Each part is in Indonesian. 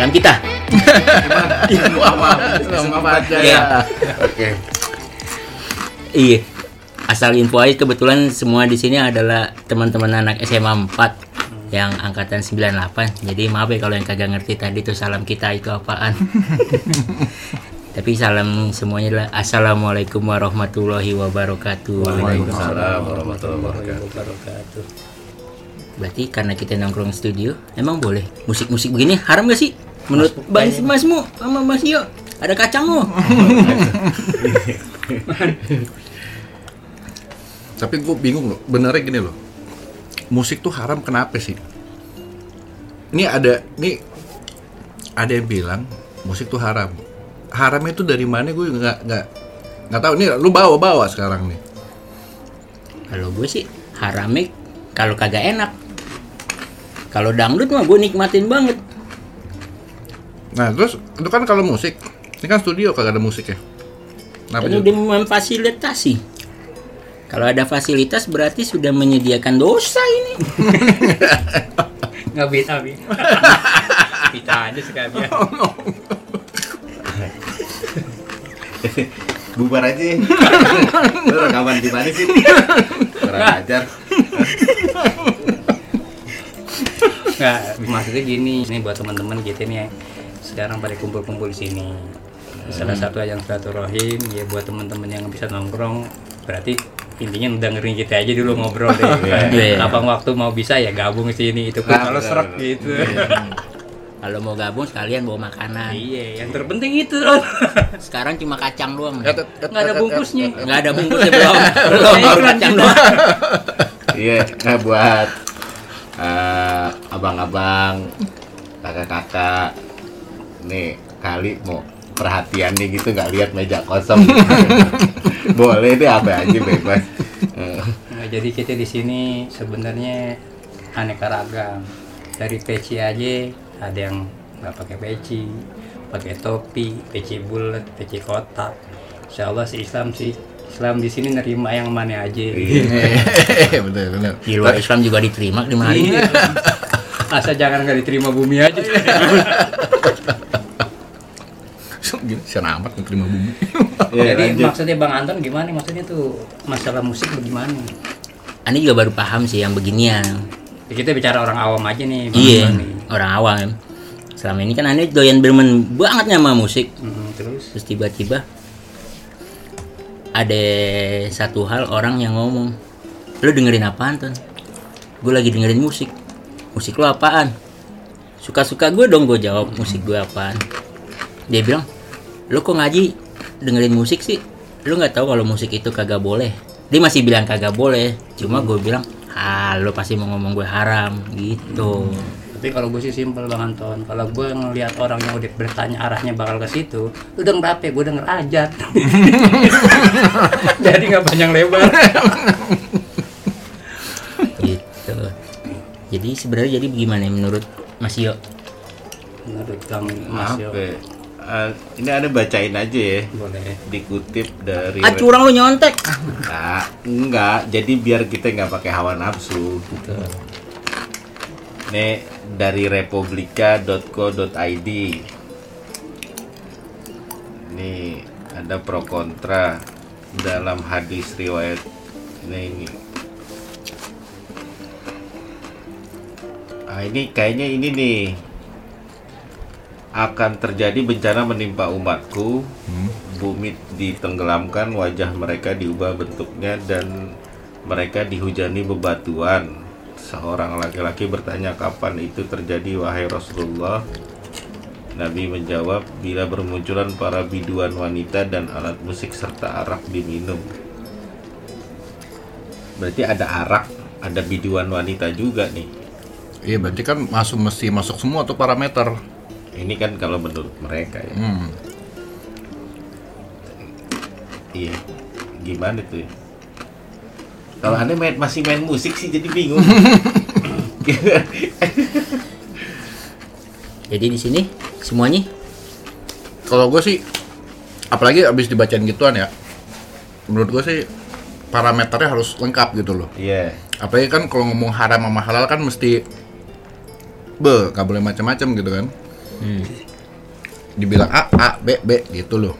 Salam kita. Selamat Iya. Oke. Iya. Asal info aja kebetulan semua di sini adalah teman-teman anak SMA 4 yang angkatan 98. Jadi maaf ya kalau yang kagak ngerti tadi tuh salam kita itu apaan. Tapi salam semuanya adalah Assalamualaikum warahmatullahi wabarakatuh. Waalaikumsalam warahmatullahi wabarakatuh. Berarti karena kita nongkrong studio, emang boleh musik-musik begini haram gak sih? Menurut Bang Masmu sama Mas Yo, ada kacang lo. Tapi gue bingung loh, benernya gini loh. Musik tuh haram kenapa sih? Ini ada, ini ada yang bilang musik tuh haram. Haramnya itu dari mana gue nggak nggak nggak tahu. Nih lu bawa bawa sekarang nih. Kalau gue sih haramnya kalau kagak enak. Kalau dangdut mah gue nikmatin banget. Nah terus itu kan kalau musik, ini kan studio kagak ada musik ya. Kenapa Ini juga? udah memfasilitasi. Kalau ada fasilitas berarti sudah menyediakan dosa ini. Nggak bisa, Bi. Kita aja sekalian. bubar aja lu rekaman di mana sih kurang ajar Nggak, maksudnya gini, ini buat teman-teman kita nih ya, sekarang pada kumpul-kumpul di sini. Salah satu yang silaturahim ya buat teman-teman yang bisa nongkrong berarti intinya dengerin kita aja dulu ngobrol deh. Iya. Kapan waktu mau bisa ya gabung ke sini itu pun Nah, kalau serak gitu. Kalau mau gabung sekalian bawa makanan. iya, yang terpenting itu. Sekarang cuma kacang doang. Nggak ada bungkusnya. Nggak ada bungkusnya belum. Belum baru kacang kita. doang. iya nah buat eh, abang-abang kakak-kakak nih kali mau perhatian nih gitu nggak lihat meja kosong boleh deh apa aja bebas Nah, jadi kita di sini sebenarnya aneka ragam. Dari peci aja ada yang nggak pakai peci, pakai topi, peci bulat, peci kotak. Insya Allah sih Islam sih Islam di sini nerima yang mana aja. Iya, betul betul. Di luar Islam juga diterima lima hari. Iya. Asal jangan nggak diterima bumi aja. Sian amat terima bumi. ya, Jadi lanjut. maksudnya Bang Anton gimana? Maksudnya tuh masalah musik bagaimana? Ani juga baru paham sih yang beginian. Ya, kita bicara orang awam aja nih. Bang Iya, Anton nih. orang awam. Selama ini kan Ani doyan bermain banget sama musik. Hmm, terus Terus tiba-tiba ada satu hal orang yang ngomong, lu dengerin apaan Ton? Gue lagi dengerin musik. Musik lu apaan? Suka-suka gue dong gue jawab musik gue apaan. Dia bilang, lu kok ngaji dengerin musik sih? Lu nggak tahu kalau musik itu kagak boleh. Dia masih bilang kagak boleh. Cuma gue bilang, ah lu pasti mau ngomong gue haram gitu. Tapi kalau gue sih simpel Bang Anton. Kalau gue ngelihat orang yang udah bertanya arahnya bakal ke situ, lu denger apa? Gue denger aja. Jadi nggak panjang lebar. gitu. Jadi sebenarnya jadi gimana menurut Mas Yo? Menurut Kang Mas Yo, Eh, ini ada bacain aja ya boleh. dikutip dari Ah curang lu nyontek. Nah, enggak. Jadi biar kita nggak pakai hawa nafsu. Gitu. Ini dari republika.co.id. Ini ada pro kontra dalam hadis riwayat ini. ini. Ah, ini kayaknya ini nih akan terjadi bencana menimpa umatku. Bumi ditenggelamkan, wajah mereka diubah bentuknya dan mereka dihujani bebatuan. Seorang laki-laki bertanya kapan itu terjadi wahai Rasulullah. Nabi menjawab bila bermunculan para biduan wanita dan alat musik serta arak diminum. Berarti ada arak, ada biduan wanita juga nih. Iya, berarti kan masuk mesti masuk semua tuh parameter. Ini kan kalau menurut mereka ya. Hmm. Iya. Gimana tuh? ya? Kalau aneh main, masih main musik sih jadi bingung. Jadi di sini semuanya Kalau gue sih, apalagi abis dibacain gituan ya, menurut gue sih parameternya harus lengkap gitu loh. Iya. Apalagi kan kalau ngomong haram sama halal kan mesti be, nggak boleh macam-macam gitu kan. Hmm. Dibilang A, A, B, B gitu loh.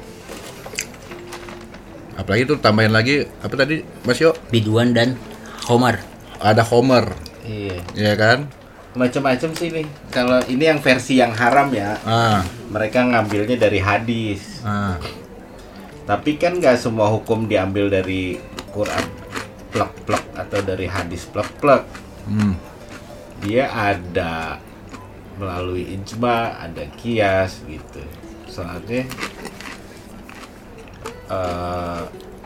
Apalagi tuh tambahin lagi apa tadi Mas Yo? Biduan dan Homer. Ada Homer, Iya. ya kan? Macam-macam sih nih. Kalau ini yang versi yang haram ya, Ah, mereka ngambilnya dari hadis. ah. Tapi kan nggak semua hukum diambil dari Quran plek-plek atau dari hadis plek-plek. Hmm. Dia ada melalui ijma, ada kias gitu. Soalnya eh,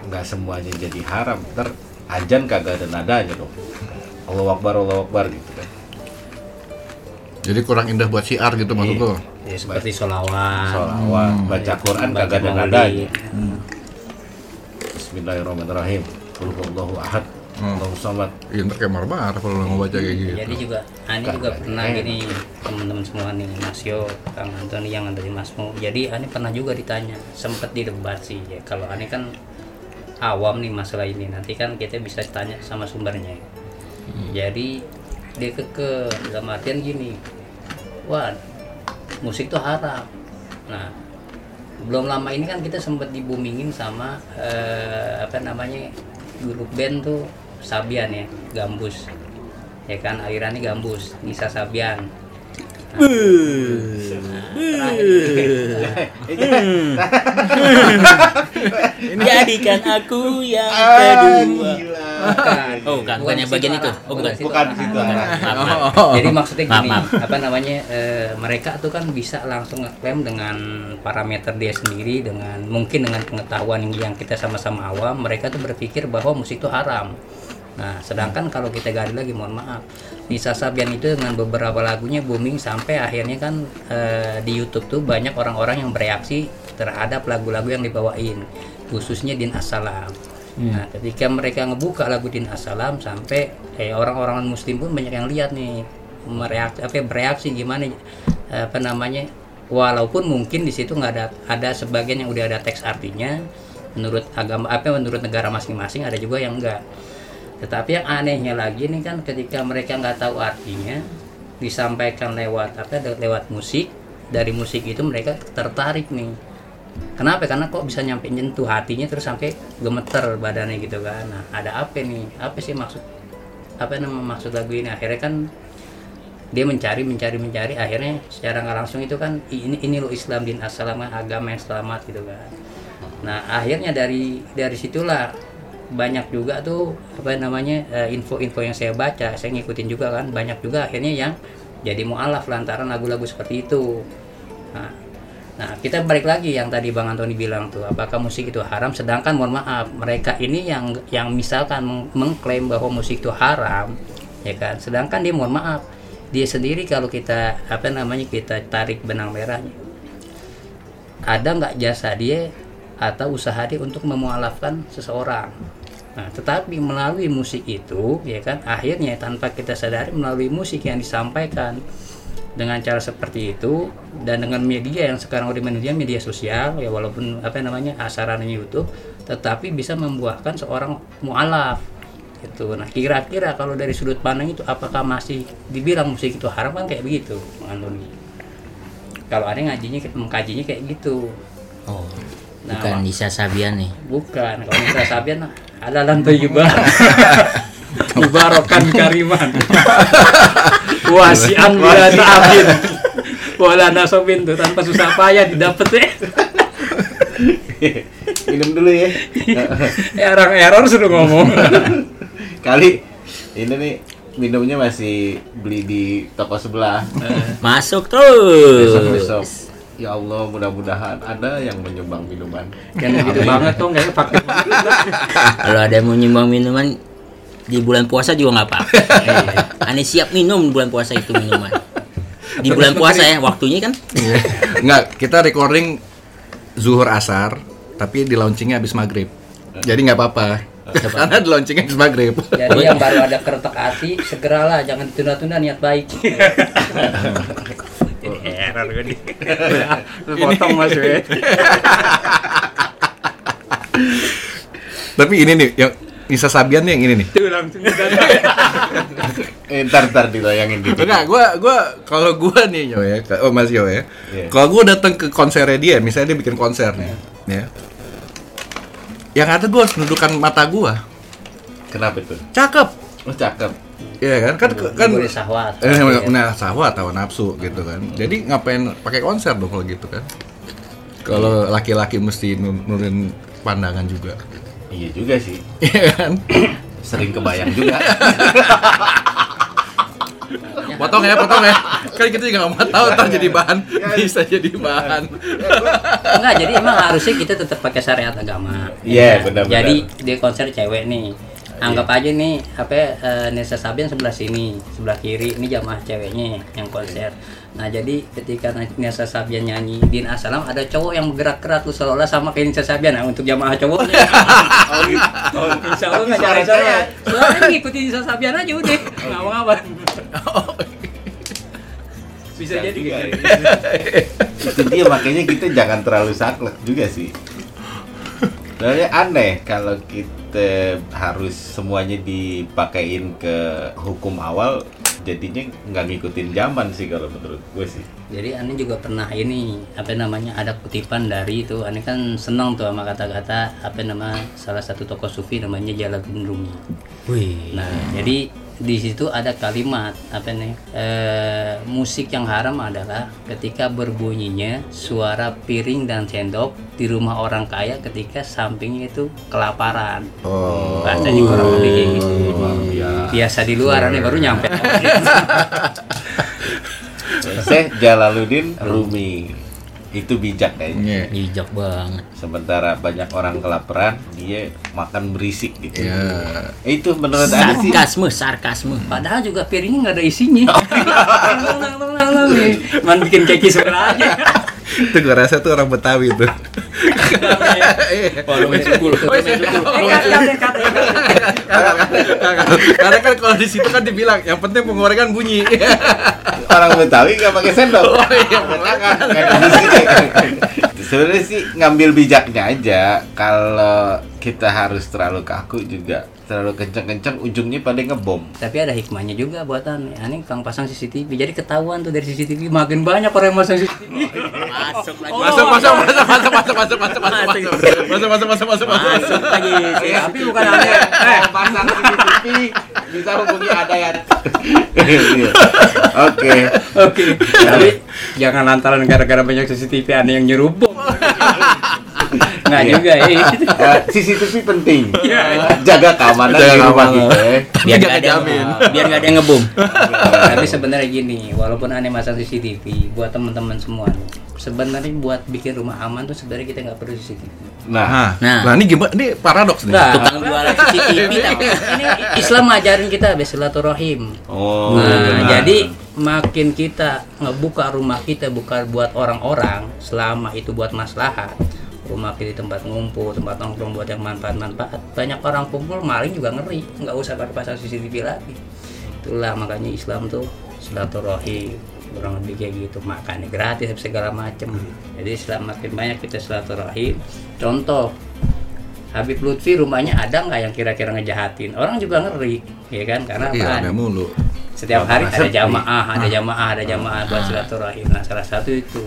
nggak semuanya jadi haram. Ntar ajan kagak ada nadanya dong. Allah Akbar, Allah Akbar gitu kan. Jadi kurang indah buat siar gitu maksud Iya. lo. Ya, seperti solawat. Sholawat, Hmm. baca Quran baca kagak ada maulid. nadanya. Bismillahirrahmanirrahim. Qul huwallahu ahad. Hmm. Allahu samad. Iya, ntar kayak marah-marah kalau lo mau baca kayak gitu. Jadi juga Ani juga pernah gini teman-teman semua nih Mas Yo, Kang Antoni yang dari Masmo. Jadi Ani pernah juga ditanya, sempat didebat sih ya. Kalau Ani kan awam nih masalah ini. Nanti kan kita bisa tanya sama sumbernya. Jadi dia keke dalam artian gini, wah musik tuh haram. Nah belum lama ini kan kita sempat dibumingin sama eh, apa namanya grup band tuh Sabian ya Gambus ya kan alirannya Gambus Nisa Sabian Nah, Jadikan aku yang Ah, kedua. gila. Oh, bukan, bukan yang bagian itu. Oh, bukan. Bukan situ. Oh. Jadi maksudnya gini, apa namanya eh, mereka tuh kan bisa langsung ngeklaim dengan parameter dia sendiri, dengan mungkin dengan pengetahuan yang, yang kita sama-sama awam, mereka tuh berpikir bahwa musik itu haram. Nah, sedangkan kalau kita gali lagi, mohon maaf, Nisa Sabian itu dengan beberapa lagunya booming sampai akhirnya kan eh, di YouTube tuh banyak orang-orang yang bereaksi terhadap lagu-lagu yang dibawain, khususnya Din Assalam. Nah, ketika mereka ngebuka lagu Din Assalam sampai eh, orang-orang Muslim pun banyak yang lihat nih mereaksi apa bereaksi gimana apa namanya walaupun mungkin di situ nggak ada ada sebagian yang udah ada teks artinya menurut agama apa menurut negara masing-masing ada juga yang enggak tetapi yang anehnya lagi nih kan ketika mereka nggak tahu artinya disampaikan lewat apa lewat musik dari musik itu mereka tertarik nih. Kenapa? Karena kok bisa nyampe nyentuh hatinya terus sampai gemeter badannya gitu kan. Nah ada apa nih? Apa sih maksud apa nama maksud lagu ini? Akhirnya kan dia mencari mencari mencari. Akhirnya secara nggak langsung itu kan ini ini lo Islam din assalam kan, agama yang selamat gitu kan. Nah akhirnya dari dari situlah banyak juga tuh apa namanya eh, info-info yang saya baca saya ngikutin juga kan banyak juga akhirnya yang jadi mualaf lantaran lagu-lagu seperti itu. Nah, nah kita balik lagi yang tadi bang Antoni bilang tuh apakah musik itu haram? Sedangkan mohon maaf mereka ini yang yang misalkan meng- mengklaim bahwa musik itu haram ya kan? Sedangkan dia mohon maaf dia sendiri kalau kita apa namanya kita tarik benang merahnya ada nggak jasa dia atau usaha dia untuk memualafkan seseorang. Nah, tetapi melalui musik itu, ya kan, akhirnya tanpa kita sadari melalui musik yang disampaikan dengan cara seperti itu dan dengan media yang sekarang udah media media sosial ya walaupun apa namanya asarannya YouTube tetapi bisa membuahkan seorang mualaf itu nah kira-kira kalau dari sudut pandang itu apakah masih dibilang musik itu haram? Kan kayak begitu Antoni kalau ada ngajinya mengkajinya kayak gitu. Oh, Nah, bukan Nisa Sabian nih. Bukan, kalau misalnya Sabian halalan thayyibah. Mubarakan kariman. Wasian bila ta'abin. Wala nasobin tuh tanpa susah payah didapat ya. Minum dulu ya. Error error sudah ngomong. Kali ini nih minumnya masih beli di toko sebelah. Masuk terus. Besok-besok. Ya Allah, mudah-mudahan ada yang menyumbang minuman. Kan gitu banget tuh nggak pakai Kalau ada yang mau nyumbang minuman di bulan puasa juga nggak apa-apa. Ane siap minum di bulan puasa itu minuman. Di bulan puasa ya, waktunya kan. Enggak, kita recording zuhur asar, tapi di launchingnya habis maghrib. Jadi nggak apa-apa. Karena di launchingnya habis maghrib. Jadi yang baru ada keretak hati, segeralah jangan ditunda-tunda niat baik. Error gue Potong mas Tapi ini nih yang Nisa Sabian nih yang ini nih. Tuh langsung Eh, ntar ntar dilayangin dikit. Enggak, gua gua kalau gua nih Yo ya, ke- oh Mas Yo ya. Iya. Kalau gua datang ke konsernya dia, misalnya dia bikin konser nih, ya. Yang ada gua harus menundukkan mata gua. Kenapa itu? Cakep. Oh cakep. Iya kan? Kan kan boleh sahwat Eh, nah, sahwat atau nafsu gitu kan. Jadi ngapain pakai konser dong kalau gitu kan? Kalau laki-laki mesti nurunin pandangan juga. Iya juga sih. Iya kan? Sering kebayang juga. Potong ya, potong ya. Kan kita juga nggak mau tahu ntar jadi bahan bisa jadi bahan. enggak jadi emang harusnya kita tetap pakai syariat agama Iya, Ya. benar-benar. jadi di konser cewek nih anggap aja nih apa ya, eh, Nesa Sabian sebelah sini sebelah kiri ini jamaah ceweknya yang konser. Nah jadi ketika Nesa Sabian nyanyi Din Asalam ada cowok yang bergerak-gerak tuh seolah-olah sama kayak Nesa Sabian. Nah untuk jamaah cowoknya oh, insya Allah nggak cari saya soalnya ngikutin Nesa Sabian aja udah. Nggak mau apa bisa jadi juga. kayak gitu. itu dia makanya kita jangan terlalu saklek juga sih. Soalnya aneh kalau kita harus semuanya dipakein ke hukum awal jadinya nggak ngikutin zaman sih kalau menurut gue sih. Jadi Ani juga pernah ini apa namanya ada kutipan dari itu Ani kan senang tuh sama kata-kata apa nama salah satu tokoh sufi namanya Jalaluddin Rumi. Wih. Nah jadi di situ ada kalimat apa nih eh, musik yang haram adalah ketika berbunyinya suara piring dan sendok di rumah orang kaya ketika sampingnya itu kelaparan. Oh. Bahasanya kurang lebih kayak gitu. Biasa di luar Ani baru nyampe. Saya Jalaluddin Rumi itu bijak kayaknya. Iya. Bijak banget. Sementara banyak orang kelaparan, dia makan berisik gitu. Iya. Itu menurut Anda sih sarkasme sarkasme padahal juga piringnya nggak ada isinya man bikin keki sebelah aja Itu gue rasa tuh orang Betawi tuh. Oh, iya. Karena kan kalau di situ kan dibilang yang penting penggorengan bunyi. orang Betawi nggak pakai sendok. Oh, iya. Pakai tangan, kayak di sini. Sebenarnya sih ngambil bijaknya aja. Kalau kita harus terlalu kaku juga terlalu kencang-kencang ujungnya pada ngebom. tapi ada hikmahnya juga buatan aneh kang pasang CCTV jadi ketahuan tuh dari CCTV makin banyak orang yang masang CCTV masuk lagi Masuk, masuk, masuk, masuk, masuk, masuk, masuk, masuk, masuk, masuk, masuk, masuk, masuk, masuk, masuk lagi Tapi bukan aneh. Eh, pasang CCTV bisa hubungi ada ya. Oke. Oke. Tapi jangan lantaran gara-gara banyak CCTV aneh yang nyerupuk. Nggak Iya. juga ya Eh, CCTV penting. Iya. Jaga keamanan Jaga di rumah keamanan. kita. ya. biar Nggak ada yang kejamin. biar nggak ada yang ngebom tapi sebenarnya gini walaupun aneh masang CCTV buat teman-teman semua sebenarnya buat bikin rumah aman tuh sebenarnya kita nggak perlu CCTV Nah, Nah, Nah. nah ini gimana? Ini paradoks nih. Nah, tukang jualan CCTV tapi ini Islam ngajarin kita bersilaturahim. oh, Nah, benar. jadi makin kita ngebuka rumah kita bukan buat orang-orang, selama itu buat maslahat. Rumah kita tempat ngumpul, tempat nongkrong buat yang manfaat-manfaat. Banyak orang kumpul, maling juga ngeri. Nggak usah pakai pasang CCTV lagi. Itulah makanya Islam tuh silaturahim kurang lebih kayak gitu makannya gratis segala macem jadi selama makin banyak kita silaturahim contoh Habib Lutfi rumahnya ada nggak yang kira-kira ngejahatin orang juga ngeri ya kan karena Iya, ada mulu. setiap hari ada sepi. jamaah ada jamaah ada jamaah buat silaturahim nah salah satu itu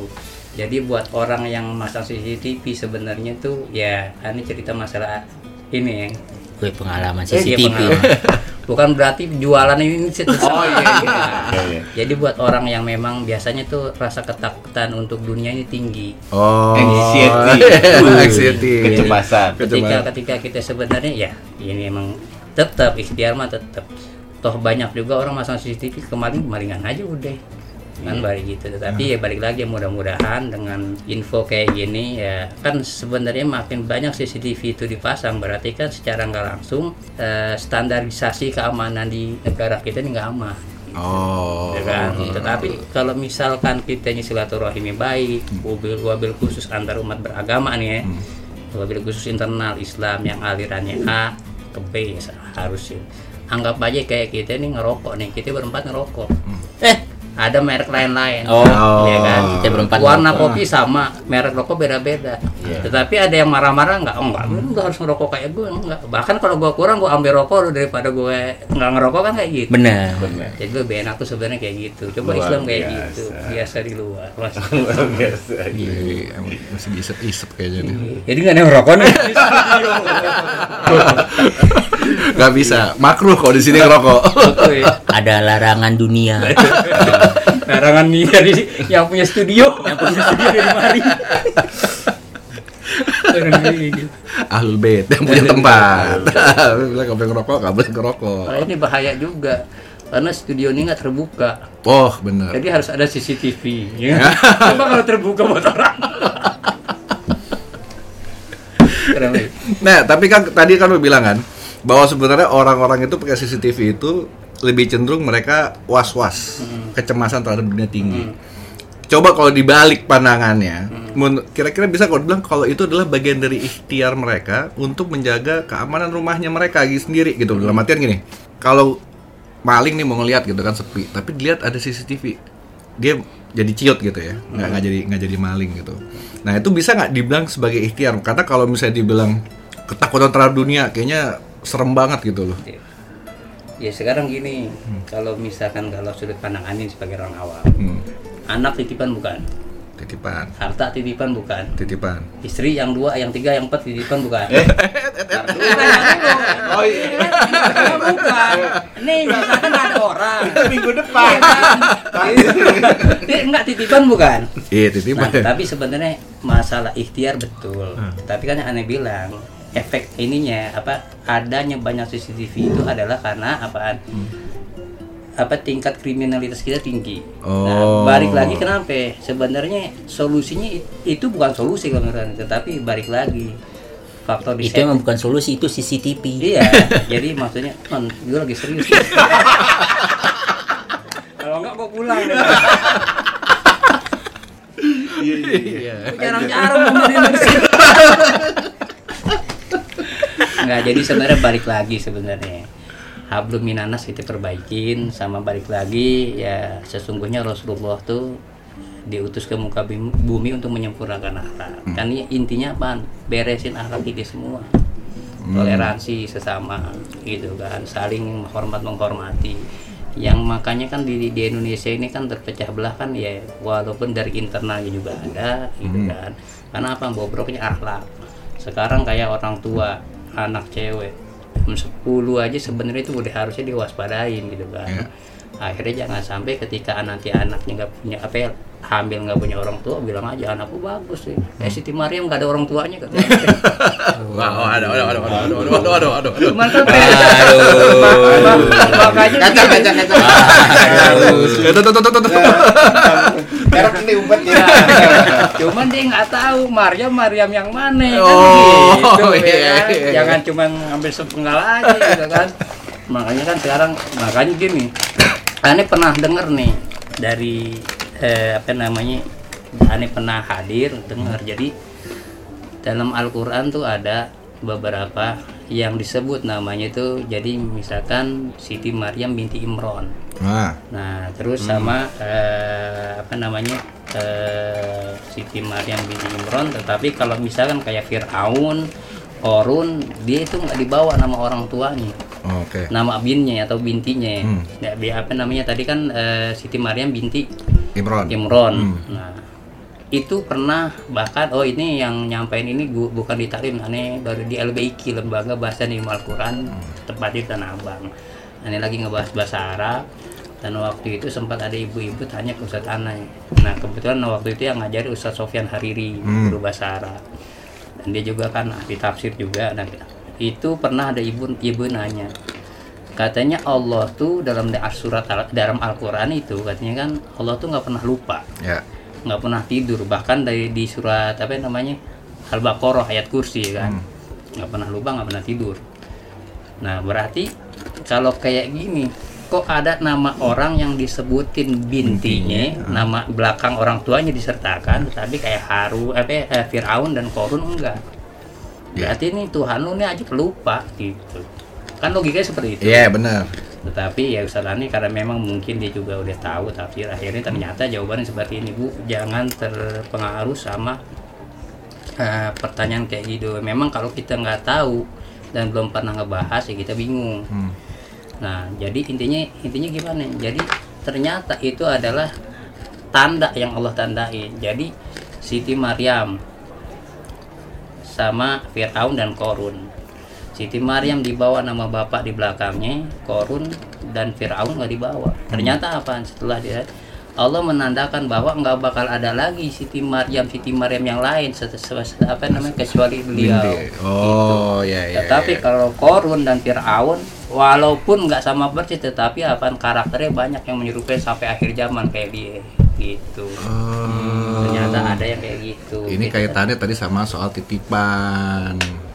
jadi buat orang yang masang CCTV sebenarnya tuh ya ini cerita masalah ini ya Gue pengalaman Iya, CCTV. pengalaman. bukan berarti jualan ini Oh iya, iya. Iya, iya. jadi buat orang yang memang biasanya tuh rasa ketakutan untuk dunia ini tinggi Oh. Anxiety. Anxiety. Kecemasan. ketika ketika kita sebenarnya ya ini emang tetap ikhtiar mah tetap toh banyak juga orang masang CCTV kemarin kemaringan aja udah kan balik gitu. Tetapi ya balik lagi mudah-mudahan dengan info kayak gini ya kan sebenarnya makin banyak CCTV itu dipasang. Berarti kan secara nggak langsung eh, standarisasi keamanan di negara kita ini nggak aman. Oh. ya kan? Tetapi kalau misalkan kita ini silaturahimi baik, wabil wabil khusus antar umat beragama nih ya, wabil khusus internal Islam yang alirannya A ke B ya harus sih. Anggap aja kayak kita nih ngerokok nih, kita berempat ngerokok. Eh, ada merek lain-lain. Oh, Iya kan? kita berempat Warna ngerokok. kopi sama, merek rokok beda-beda. Iya. Tetapi ada yang marah-marah nggak, oh enggak, lu harus ngerokok kayak gue, enggak. Bahkan kalau gue kurang, gue ambil rokok lu daripada gue nggak ngerokok kan kayak gitu. benar Benar. Jadi gue enak tuh sebenarnya kayak gitu. Coba Luar Islam kayak biasa. gitu, biasa di luar. Mas. Biasa. Iya, emang masih diisep-isep kayaknya nih. Jadi nggak ada yang ngerokok nih. Gak bisa, makruh kalau di sini ngerokok. Betul ya. ada larangan dunia Larangan nih dari yang punya studio, yang punya studio dari mari. Ahlul bait yang punya tempat. Bilang boleh ngerokok, boleh ngerokok. Nah, ini bahaya juga karena studio ini nggak terbuka. Oh, bener. Jadi harus ada CCTV. Ya. Coba kalau terbuka buat orang. Nah, tapi kan tadi kan lu bilang kan bahwa sebenarnya orang-orang itu pakai CCTV itu lebih cenderung mereka was-was, kecemasan terhadap dunia tinggi. Coba kalau dibalik pandangannya, mun- kira-kira bisa kalau bilang kalau itu adalah bagian dari ikhtiar mereka untuk menjaga keamanan rumahnya mereka gitu sendiri gitu. Dalam artian gini, kalau maling nih mau ngeliat gitu kan sepi, tapi dilihat ada CCTV, dia jadi ciut gitu ya, nggak nggak jadi nggak jadi maling gitu. Nah itu bisa nggak dibilang sebagai ikhtiar? Karena kalau misalnya dibilang ketakutan terhadap dunia, kayaknya serem banget gitu loh. Ya sekarang gini, kalau misalkan kalau sudut pandang Anin sebagai orang awam, Hmm. anak titipan bukan, Titipan, harta titipan bukan, titipan. istri yang dua, yang tiga, yang empat titipan bukan. Oh iya. bukan. Nih, misalkan ada orang. Minggu depan. Ini enggak titipan bukan. Iya Nah, titipan. tapi sebenarnya masalah ikhtiar betul. Tapi kan yang aneh bilang efek ininya apa adanya banyak CCTV itu adalah karena apaan? apa tingkat kriminalitas kita tinggi. Oh. Nah, balik lagi kenapa? Sebenarnya solusinya itu bukan solusi kalau menurut tetapi balik lagi faktor di itu emang bukan solusi itu CCTV Iya, jadi maksudnya, man, gue lagi serius. Kalau enggak gue pulang. deh. Iya. Jarang-jarang ngomong di Enggak, jadi sebenarnya balik lagi sebenarnya. Hablum minanas kita perbaikin sama balik lagi ya sesungguhnya Rasulullah tuh diutus ke muka bumi untuk menyempurnakan akhlak. Kan ini intinya apa? Beresin akhlak kita semua. Toleransi sesama gitu kan, saling menghormat menghormati. Yang makanya kan di, di Indonesia ini kan terpecah belah kan ya walaupun dari internalnya juga ada gitu kan. Karena apa? Bobroknya akhlak. Sekarang kayak orang tua, anak cewek. Jam 10 aja sebenarnya itu udah harusnya diwaspadain gitu kan. Iya. akhirnya jangan sampai ketika nanti anaknya nggak punya apa ya hamil nggak punya orang tua bilang aja anakku bagus sih. Eh Siti Mariam nggak ada orang tuanya katanya Wah, ada, ada, ada, ada, ada, ada, ada, ada, kan makanya kacang, kacang. Eh, tuh, Merek ini umpet ya. cuman dia nggak tahu Maryam Maryam yang mana kan Oh, gitu ya iya, kan? iya. jangan cuman ngambil sepenggal aja gitu kan makanya kan sekarang makanya gini aneh pernah denger nih dari eh, apa namanya aneh pernah hadir dengar jadi dalam Al-Quran tuh ada beberapa yang disebut namanya itu jadi misalkan Siti Maryam binti Imron Nah, Nah, terus sama eh, apa namanya eh, Siti Maryam binti Imron, tetapi kalau misalkan kayak Fir'aun, Korun, dia itu nggak dibawa nama orang tuanya, oke. nama binnya atau bintinya. Hmm. Ya, apa namanya tadi kan eh, Siti Maryam binti Imron. Imron. Hmm. Nah, itu pernah bahkan oh ini yang nyampein ini gua, bukan di Taklim, aneh baru di LBIK Lembaga Bahasa dan Ilmu Al-Quran tepat di Tanah Abang. Aneh lagi ngebahas bahasa Arab dan waktu itu sempat ada ibu-ibu tanya ke Ustadz Aneh. Nah kebetulan waktu itu yang ngajari Ustadz Sofyan Hariri Hmm. guru bahasa Arab dan dia juga kan ahli tafsir juga. Nah itu pernah ada ibu ibu nanya katanya Allah tuh dalam da- surat Al- dalam Al-Quran itu katanya kan Allah tuh nggak pernah lupa Ya. Nggak pernah tidur. Bahkan dari di surat apa namanya Al-Baqarah ayat kursi ya kan nggak pernah lupa nggak pernah tidur. Nah berarti kalau kayak gini kok ada nama orang yang disebutin bintinya nama belakang orang tuanya disertakan tapi kayak Haru apa ya, eh, Fir'aun dan Korun enggak. Ya. berarti ini Tuhan lu ini aja pelupa gitu. Kan logikanya seperti itu. Iya, benar. Tetapi ya Ustaz Ani karena memang mungkin dia juga udah tahu tapi akhirnya ternyata jawabannya seperti ini Bu jangan terpengaruh sama eh, pertanyaan kayak gitu memang kalau kita nggak tahu dan belum pernah ngebahas ya kita bingung Hmm. Nah, jadi intinya intinya gimana? Jadi ternyata itu adalah tanda yang Allah tandai. Jadi Siti Maryam sama Fir'aun dan Korun. Siti Maryam dibawa nama bapak di belakangnya, Korun dan Fir'aun nggak dibawa. Ternyata apa? Setelah dia Allah menandakan bahwa nggak bakal ada lagi Siti Maryam, Siti Maryam yang lain apa namanya kecuali beliau. Bindi. Oh, ya ya. Tetapi ya. kalau Korun dan Fir'aun walaupun nggak sama persis tetapi apa karakternya banyak yang menyerupai sampai akhir zaman kayak dia gitu. Oh. Ternyata ada yang kayak gitu. Ini Gitu. kaitannya tadi sama soal titipan.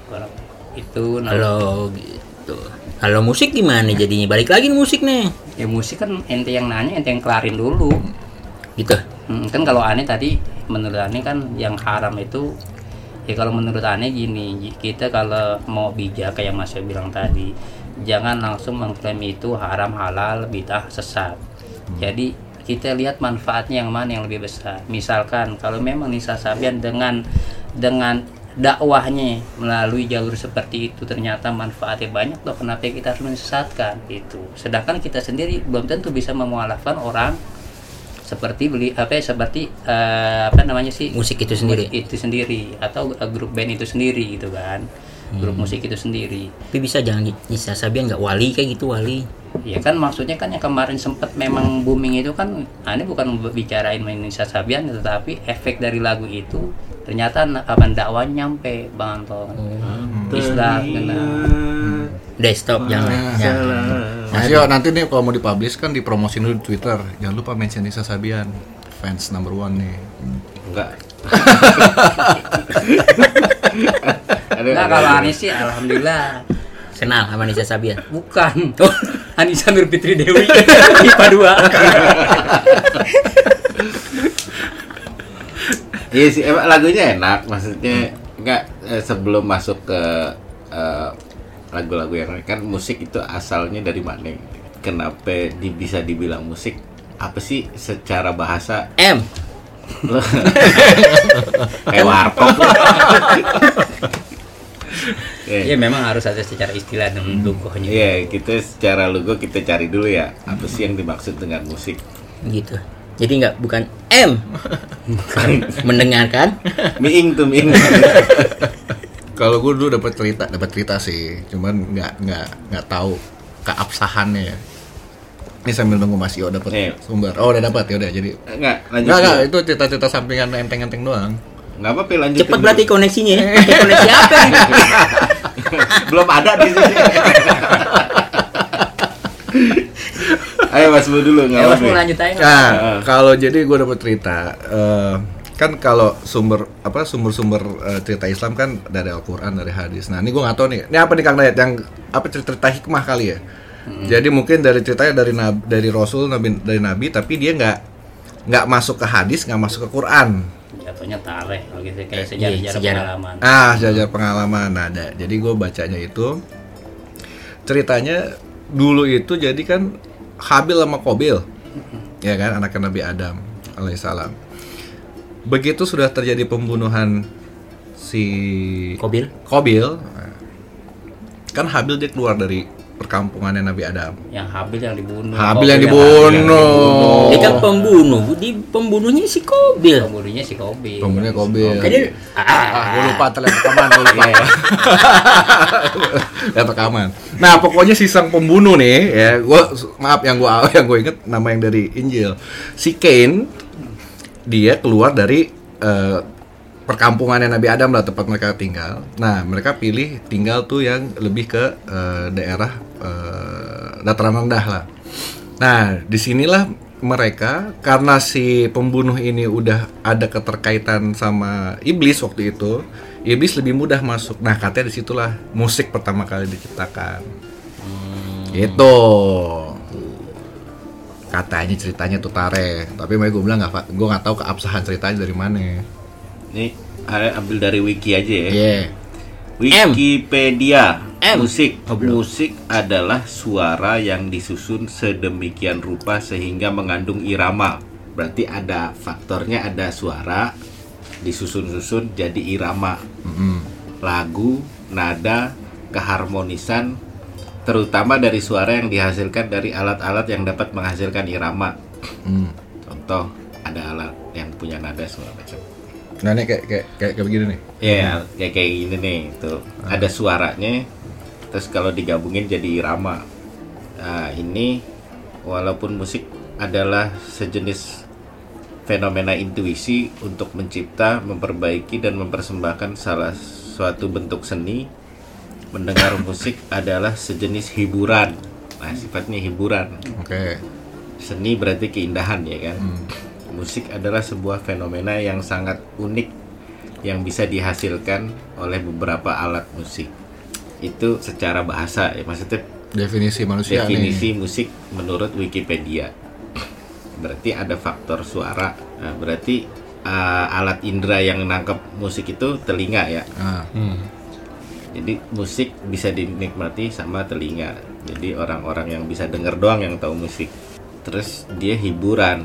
Itu nah, Kalau gitu. Kalau musik gimana jadinya? Balik lagi musik nih. ya musik kan ente yang nanya ente yang kelarin dulu. Gitu. Hmm, kan kalau aneh tadi menurut aneh kan yang haram itu ya kalau menurut aneh gini kita kalau mau bijak kayak mas Yo bilang tadi jangan langsung mengklaim itu haram halal bidah sesat jadi kita lihat manfaatnya yang mana yang lebih besar misalkan kalau memang Nisa Sabian dengan dengan dakwahnya melalui jalur seperti itu ternyata manfaatnya banyak loh kenapa kita harus menyesatkan? Itu. Sedangkan kita sendiri belum tentu bisa memualafkan orang seperti beli apa ya seperti eh, apa namanya sih? Musik itu sendiri. musik itu sendiri atau eh, grup band itu sendiri gitu kan grup musik itu sendiri Tapi bisa jangan Nisa Sabian nggak wali kayak gitu wali. ya kan maksudnya kan yang kemarin sempat memang booming itu kan ini bukan bicarain Indonesia Sabian tetapi efek dari lagu itu ternyata apa dakwah nyampe bang Anton Islam kena Udah stop jangan. jangan. Mas Yo, nanti nih kalau mau dipublish kan dipromosin dulu di Twitter. Jangan lupa mention Nisa Sabian. Fans number one nih. Enggak. nah kalau. Anis sih alhamdulillah Kenal sama Nisa Sabian. bukan Anissa Nur Fitri Dewi IPA 2 Iya sih, emang lagunya enak. Maksudnya enggak eh, sebelum masuk ke eh, lagu-lagu yang kan musik itu asalnya dari mana? Kenapa di, bisa dibilang musik? Apa sih secara bahasa? M. Kayak warkop. Ya memang harus ada secara istilah dan lugohnya Iya, kita secara logo kita cari dulu ya. Apa sih yang dimaksud dengan musik? Gitu. Jadi nggak bukan M. Mendengarkan. Miing tuh miing. Kalau gue dulu dapat cerita, dapat cerita sih. Cuman nggak nggak nggak tahu keabsahannya. Ini sambil nunggu Mas Yo dapat Iya. sumber. Oh, udah dapat ya udah. Jadi Enggak, lanjut. Enggak, enggak, dulu. itu cerita-cerita sampingan enteng-enteng doang. Enggak apa-apa lanjut. Cepet berarti koneksinya. ya. Koneksi apa nih? Belum ada di sini. Ayo Mas Bu dulu ya mas mau lanjut aja. Nah, Heeh. kalau jadi gue dapat cerita, eh, kan kalau sumber apa sumber-sumber eh, cerita Islam kan dari Al-Qur'an, dari hadis. Nah, ini gue nggak tahu nih. Ini apa nih Kang Dayat yang apa cerita hikmah kali ya? Jadi mungkin dari ceritanya dari nab, dari Rasul nabi dari nabi tapi dia nggak nggak masuk ke hadis, nggak masuk ke Quran. Jatuhnya tareh kalau gitu kayak Iya, sejarah-sejarah sejarah. pengalaman Ah, jajar pengalaman ada. Jadi gue bacanya itu ceritanya dulu itu jadi kan Habil sama Kobil, ya kan anaknya Nabi Adam alaihissalam. Begitu sudah terjadi pembunuhan si Kobil. Kobil, kan Habil dia keluar dari perkampungannya Nabi Adam. yang Habil yang dibunuh Habil Kobil yang dibunuh. Dia kan pembunuh. Di pembunuhnya si Kobil. pembunuhnya si Kobil Pembunuhnya Kobil. Jadi Ah, gue lupa terlihat rekaman, gue lupa. Lihat rekaman. Nah, pokoknya si sang pembunuh nih, ya, gua maaf yang gua yang gue inget nama yang dari Injil. Si Cain dia keluar dari eh, perkampungannya Nabi Adam lah tempat mereka tinggal. Nah, mereka pilih tinggal tuh yang lebih ke eh, daerah eh, dataran rendah lah. Nah, di sinilah mereka karena si pembunuh ini udah ada keterkaitan sama iblis waktu itu, iblis lebih mudah masuk. Nah, katanya di situlah musik pertama kali diciptakan. Itu katanya ceritanya tuh tare, tapi makanya gue bilang nggak, gue nggak tahu keabsahan ceritanya dari mana. Ini ada ambil dari wiki aja ya. Iya. Wikipedia. M. Musik, musik adalah suara yang disusun sedemikian rupa sehingga mengandung irama. Berarti ada faktornya ada suara disusun-susun jadi irama. Lagu, nada, keharmonisan terutama dari suara yang dihasilkan dari alat-alat yang dapat menghasilkan irama. Hmm. Contoh ada alat yang punya nada segala macam. Nah, ini kayak kayak kayak, kayak begini nih. Ya, kayak kayak gini nih, tuh ada suaranya, terus kalau digabungin jadi irama. Nah, ini walaupun musik adalah sejenis fenomena intuisi untuk mencipta, memperbaiki dan mempersembahkan salah suatu bentuk seni, mendengar musik adalah sejenis hiburan. Nah, sifatnya hiburan. Oke. Seni berarti keindahan ya kan. Musik adalah sebuah fenomena yang sangat unik yang bisa dihasilkan oleh beberapa alat musik. Itu secara bahasa ya maksudnya Definisi manusia definisi nih. musik menurut Wikipedia. Berarti ada faktor suara. Nah, berarti uh, alat indera yang nangkep musik itu telinga ya. Ah, Jadi musik bisa dinikmati sama telinga. Jadi orang-orang yang bisa denger doang yang tahu musik. Terus dia hiburan,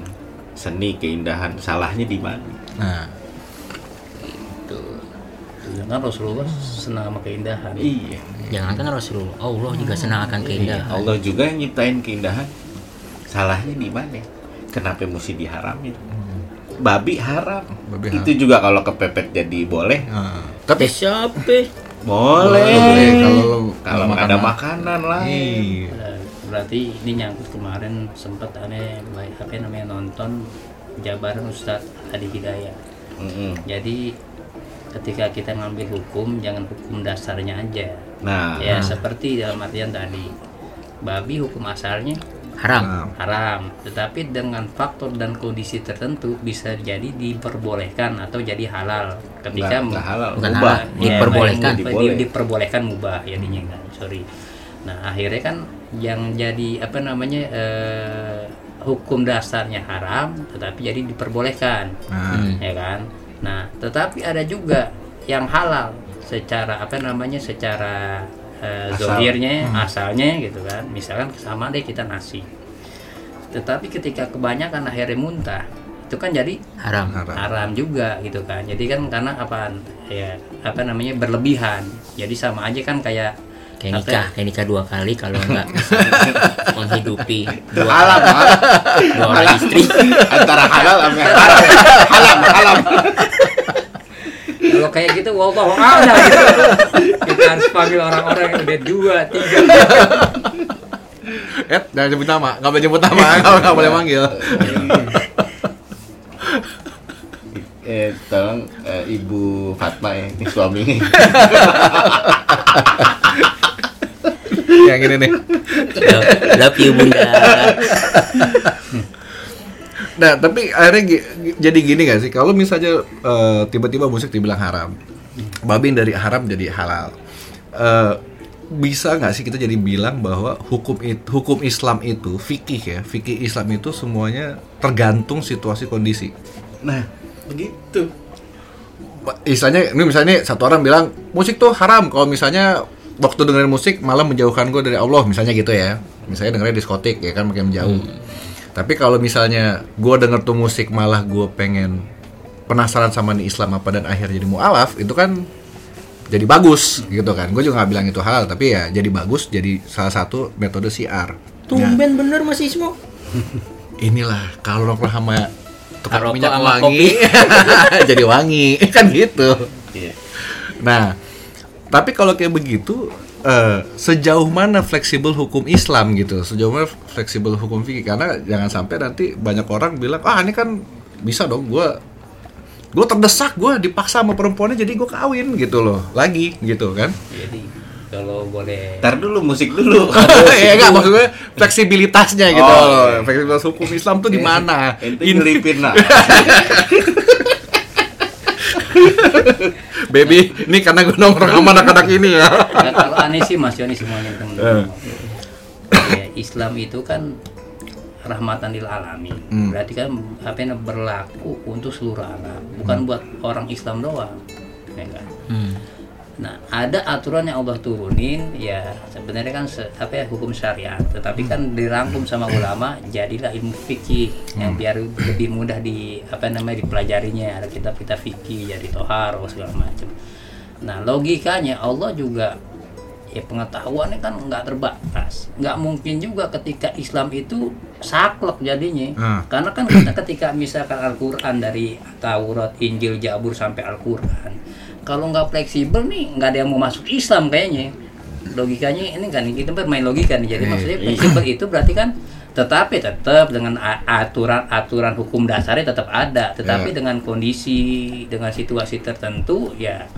seni, keindahan. Salahnya di mana? nah, Jangan Rasulullah senang sama keindahan. Iya. Jangankan Rasulullah, Allah juga senang akan Iya, keindahan. Allah juga yang nyiptain keindahan. Salahnya di mana? Kenapa mesti diharamin? Babi haram. Babi Itu juga kalau kepepet jadi boleh. ah. Tapi siapa? Boleh. boleh kalau Kalau ada makan- makanan lah. Iya. Nah, berarti ini nyangkut kemarin sempat aneh baik apa namanya nonton jabaran Ustadz Adi Hidayat. Mm-mm. Jadi ketika kita ngambil hukum jangan hukum dasarnya aja. Nah, Ya seperti dalam artian tadi babi hukum asalnya Haram. Nah, haram, tetapi dengan faktor dan kondisi tertentu bisa jadi diperbolehkan atau jadi halal ketika nggak, nggak halal. Bukan Ubah. halal. Diperbolehkan. di- Diboleh. diperbolehkan mubah jadinya kan sorry nah akhirnya kan yang jadi apa namanya eh, hukum dasarnya haram tetapi jadi diperbolehkan. Nah, ya kan? Nah tetapi ada juga yang halal secara apa namanya secara eh, Asal. zohirnya asalnya gitu kan. Misalkan sama deh kita nasi. Tetapi ketika kebanyakan akhirnya muntah itu kan jadi Haram. haram. haram juga gitu kan. Jadi kan karena apa ya apa namanya berlebihan. Jadi sama aja kan kayak Kayak nikah, kayak nikah dua kali kalau nggak bisa menghidupi dua, Halal, halal. dua orang istri. Antara halal sama haram. Halam, halam. kalau kayak gitu wow wow ada gitu kita harus panggil orang-orang yang udah dua tiga Eh, jangan sebut nama, nggak boleh sebut nama, nggak nggak boleh manggil. Eh, tolong eh, Ibu Fatma ya, ini suaminya. Yang ini nih. Love, love you bunda. Nah, tapi akhirnya jadi gini gak sih? Kalau misalnya eh, tiba-tiba musik dibilang haram, babin dari haram jadi halal. Eh, bisa nggak sih kita jadi bilang bahwa hukum it, hukum Islam itu fikih ya, fikih Islam itu semuanya tergantung situasi kondisi. Nah, begitu. Misalnya, ini misalnya satu orang bilang musik tuh haram. Kalau misalnya waktu dengerin musik malah menjauhkan gue dari Allah, misalnya gitu ya. Misalnya dengerin diskotik ya kan makin menjauh. Tapi kalau misalnya gue denger tuh musik malah gue pengen penasaran sama nih Islam apa dan akhirnya jadi mualaf, itu kan jadi bagus gitu kan. Gue juga nggak bilang itu halal, tapi ya jadi bagus, jadi salah satu metode siar. Tumben bener Mas Ismo. inilah kalau rokok sama tukar minyak sama wangi jadi wangi kan gitu. Iya. Nah, tapi kalau kayak begitu, eh, sejauh mana fleksibel hukum Islam gitu? Sejauh mana fleksibel hukum fikih? Karena jangan sampai nanti banyak orang bilang, ah ini kan bisa dong, gue gue terdesak, gue dipaksa sama perempuannya, jadi gue kawin gitu loh, lagi gitu kan? jadi kalau boleh Ntar dulu musik dulu. ya enggak maksudnya fleksibilitasnya gitu Oh, loh. iya. Fleksibilitas hukum Islam tuh di mana? Ente In- nyelipin lah. baby, ini karena gue nongkrong sama anak-anak ini ya. Nah, kalau aneh sih Mas Yoni semuanya teman-teman. Ya, Islam itu kan rahmatan lil alamin. Hmm. Berarti kan apa yang berlaku untuk seluruh alam, bukan buat orang Islam doang. Ya kan? Hmm. Nah, ada aturan yang Allah turunin, ya sebenarnya kan se- apa ya hukum syariat, tetapi kan dirangkum sama ulama, jadilah ilmu fikih yang biar lebih mudah di apa namanya dipelajarinya. Ada kitab-kitab fikih, jadi tohar, segala macam. Nah, logikanya Allah juga ya pengetahuannya kan nggak terbatas, nggak mungkin juga ketika Islam itu saklek jadinya, Ah. karena kan kita ketika misalkan Al-Quran dari Taurat, Injil, Jabur sampai Al-Quran kalau nggak fleksibel nih nggak ada yang mau masuk Islam kayaknya logikanya ini kan kita bermain logika nih jadi Iya. maksudnya fleksibel itu berarti kan tetapi tetap dengan aturan-aturan hukum dasarnya tetap ada tetapi Iya. dengan kondisi dengan situasi tertentu ya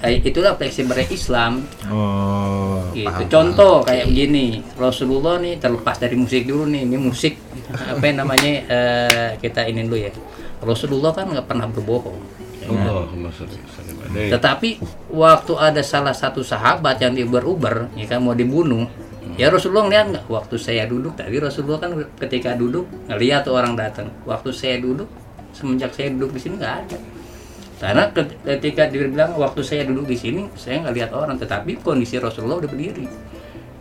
eh, itulah fleksibelnya Islam Oh, gitu. paham, Contoh kayak begini, Rasulullah nih terlepas dari musik dulu nih, ini musik apa yang namanya eh, kita ini dulu ya. Rasulullah kan nggak pernah berbohong. Allahumma alaihi. Tetapi waktu ada salah satu sahabat yang diuber-uber, ya kan mau dibunuh, ya Rasulullah ngeliat nggak? Waktu saya duduk tadi Rasulullah kan ketika duduk ngeliat orang datang. Waktu saya duduk, semenjak saya duduk di sini nggak ada. Karena ke- ketika dia bilang waktu saya duduk di sini, saya nggak lihat orang, tetapi kondisi Rasulullah udah berdiri,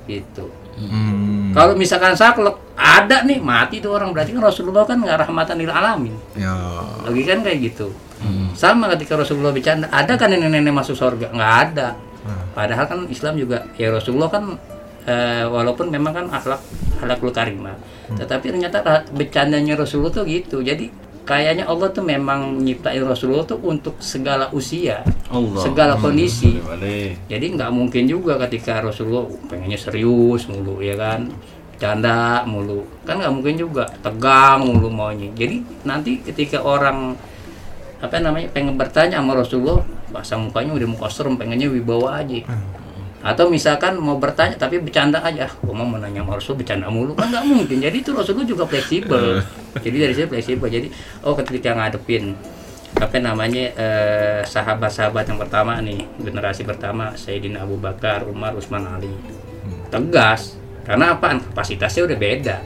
gitu. Hmm, Kalau misalkan saklek ada nih mati tuh orang berarti kan Rasulullah kan nggak rahmatan lil alamin. ya. Logika kan kayak gitu. Sama ketika Rasulullah bercanda, ada kan nenek-nenek masuk surga? Nggak ada. Padahal kan Islam juga ya Rasulullah kan eh, walaupun memang kan akhlak akhlakul karimah, tetapi ternyata bercandanya Rasulullah tuh gitu. Jadi kayaknya Allah tuh memang nyiptain Rasulullah tuh untuk segala usia, Allah. segala kondisi. Alaihi. Jadi nggak mungkin juga ketika Rasulullah pengennya serius mulu ya kan, canda mulu, kan nggak mungkin juga tegang mulu maunya. Jadi nanti ketika orang apa namanya pengen bertanya sama Rasulullah, bahasa mukanya udah muka serem, pengennya wibawa aja. Atau misalkan mau bertanya tapi bercanda aja, gua mau menanya sama Rasul bercanda mulu. Kan nggak mungkin. Jadi itu Rasulullah juga fleksibel. Jadi dari sini fleksibel. Jadi oh ketika ngadepin apa namanya eh, sahabat-sahabat yang pertama nih generasi pertama Sayyidina Abu Bakar, Umar, Utsman Ali. Tegas. Karena apa? Kapasitasnya udah beda.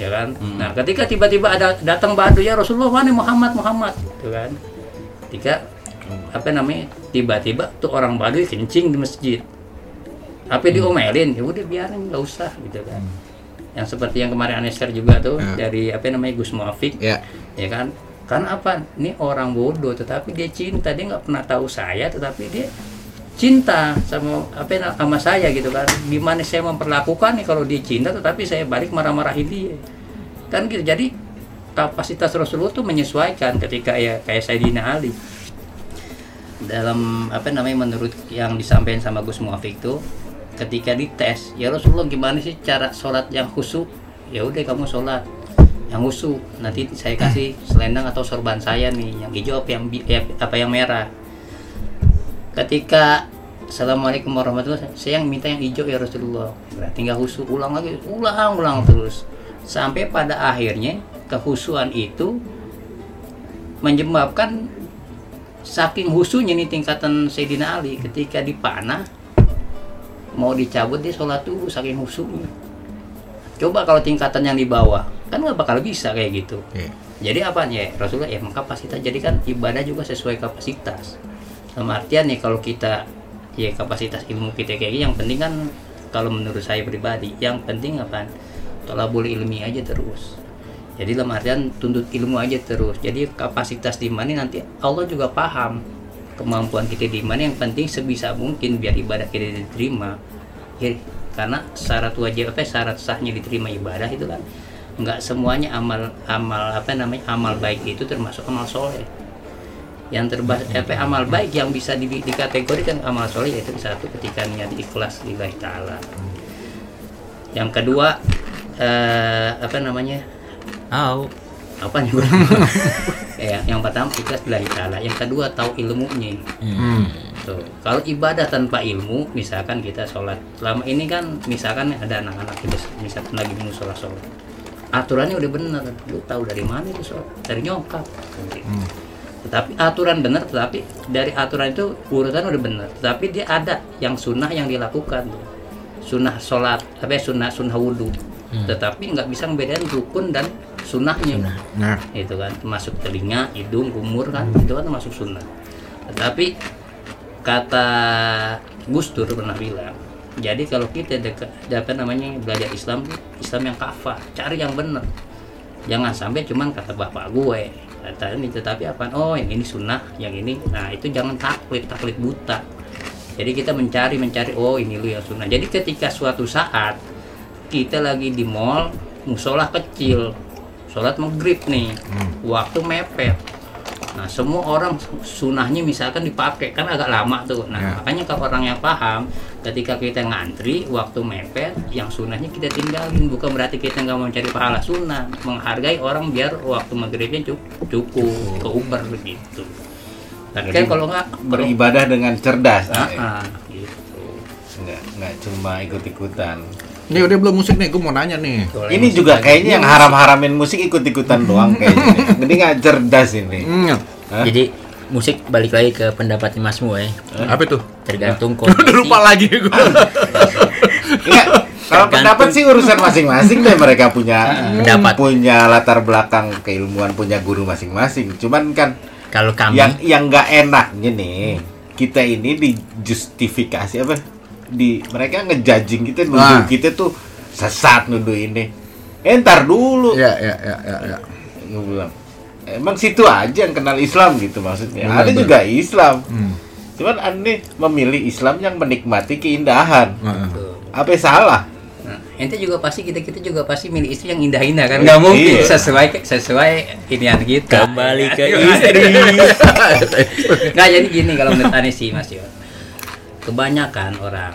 Ya kan? Nah ketika tiba-tiba ada datang badu ya Rasulullah mana Muhammad Muhammad. Gitu kan? Ketika apa namanya tiba-tiba tuh orang Baduy kencing di masjid apa diomelin ya udah biarin nggak usah gitu kan. Yang seperti yang kemarin Aneser juga tuh Ya. dari apa namanya Gus Muafik Ya. ya kan. Karena apa? Ini orang bodoh tetapi dia cinta. Dia nggak pernah tahu saya tetapi dia cinta sama apa sama saya gitu kan. Gimana saya memperlakukan nih kalau dia cinta tetapi saya balik marah-marahin dia. Kan gitu. Jadi kapasitas Rasulullah tuh menyesuaikan ketika ya kayak Sayyidina Ali. Dalam apa namanya menurut yang disampaikan sama Gus Muafik tuh ketika dites ya Rasulullah gimana sih cara sholat yang khusyuk? Ya udah kamu sholat yang khusyuk. Nanti saya kasih selendang atau sorban saya nih yang hijau apa yang eh, apa yang merah. Ketika Assalamualaikum warahmatullahi wabarakatuh. Saya yang minta yang hijau ya Rasulullah. Berarti nggak khusyuk. Ulang lagi. Ulang ulang terus. Sampai pada akhirnya kehusuan itu menyebabkan saking husunya nih tingkatan Sayyidina Ali. Ketika dipanah mau dicabut dia sholat dulu saking husunya coba kalau tingkatan yang di bawah kan nggak bakal bisa kayak gitu. Iya. jadi apa ya Rasulullah ya kapasitas. Jadi kan ibadah juga sesuai kapasitas. Dalam artian nih kalau kita ya kapasitas ilmu kita kayak gini yang penting kan kalau menurut saya pribadi yang penting apa tolabul ilmi aja terus. Jadi dalam artian tuntut ilmu aja terus. Jadi kapasitas di mana nanti Allah juga paham kemampuan kita di mana yang penting sebisa mungkin biar ibadah kita diterima. Ya, karena syarat wajib apa syarat sahnya diterima ibadah itu kan nggak semuanya amal amal apa namanya amal baik itu termasuk amal soleh. Yang terba apa amal baik yang bisa di, dikategorikan amal soleh yaitu satu ketika niat ikhlas lillahi taala. Yang kedua eh, apa namanya? Au. apa nih? ya, yang pertama ikhlas lillahi taala yang kedua tahu ilmunya Hmm. Tuh. Kalau ibadah tanpa ilmu, misalkan kita sholat, selama ini kan misalkan ada anak-anak kita misalkan lagi mau sholat sholat, aturannya udah bener, lu tahu dari mana itu sholat? Dari nyokap. Hmm. Tetapi aturan bener, tetapi dari aturan itu urutan udah bener, tetapi dia ada yang sunnah yang dilakukan, tuh. sunnah sholat, tapi sunnah sunnah wudhu, tetapi nggak bisa membedakan rukun dan sunnahnya. Nah, itu kan termasuk telinga, hidung, umur kan itu kan termasuk sunnah. Tetapi kata Gus Dur pernah bilang jadi kalau kita dekat apa namanya belajar Islam Islam yang kafah cari yang benar. Jangan sampai cuman kata bapak gue. Kata ini tetapi apa? Oh yang ini sunnah yang ini nah itu jangan taklid taklid buta. Jadi kita mencari mencari oh ini lu yang sunnah. Jadi ketika suatu saat kita lagi di mall musola kecil sholat maghrib nih waktu mepet nah semua orang sunahnya misalkan dipakai kan agak lama tuh nah Ya. makanya kalau orang yang paham ketika kita ngantri waktu mepet yang sunahnya kita tinggalin bukan berarti kita nggak mau cari pahala sunnah menghargai orang biar waktu maghribnya cukup cukup ke uber begitu tapi kan Jadi kalau nggak Beribadah dengan cerdas. Ah, ah, gitu. Nggak, nggak cuma ikut-ikutan. Ini udah belum musik nih, gue mau nanya nih. Kalau Ini juga kayaknya yang haram-haramin musik ikut-ikutan doang kayaknya. Jadi nggak cerdas ini. Hmm? Jadi musik balik lagi ke pendapatnya Masmu ya. apa itu? Tergantung Udah kondisi. lupa lagi gue. Enggak, kalau pendapat sih urusan masing-masing deh mereka punya Pendapat. punya latar belakang keilmuan punya guru masing-masing. Cuman kan Kalau kami yang yang nggak enaknya nih kita ini dijustifikasi apa di mereka ngejajing kita nuduh Wah. kita tuh sesat nuduh ini eh ntar dulu Ya, ya, ya, ya, ya. Bilang emang situ aja yang kenal Islam gitu maksudnya Benar, ada benar. juga Islam Hmm. cuman aneh memilih Islam yang menikmati keindahan Heeh. Tuh. apa salah Nah, ente juga pasti kita kita juga pasti milih istri yang indah-indah kan nggak mungkin Iya. sesuai sesuai inian kita kembali ke istri. nggak jadi gini kalau menurut ane sih mas Yo kebanyakan orang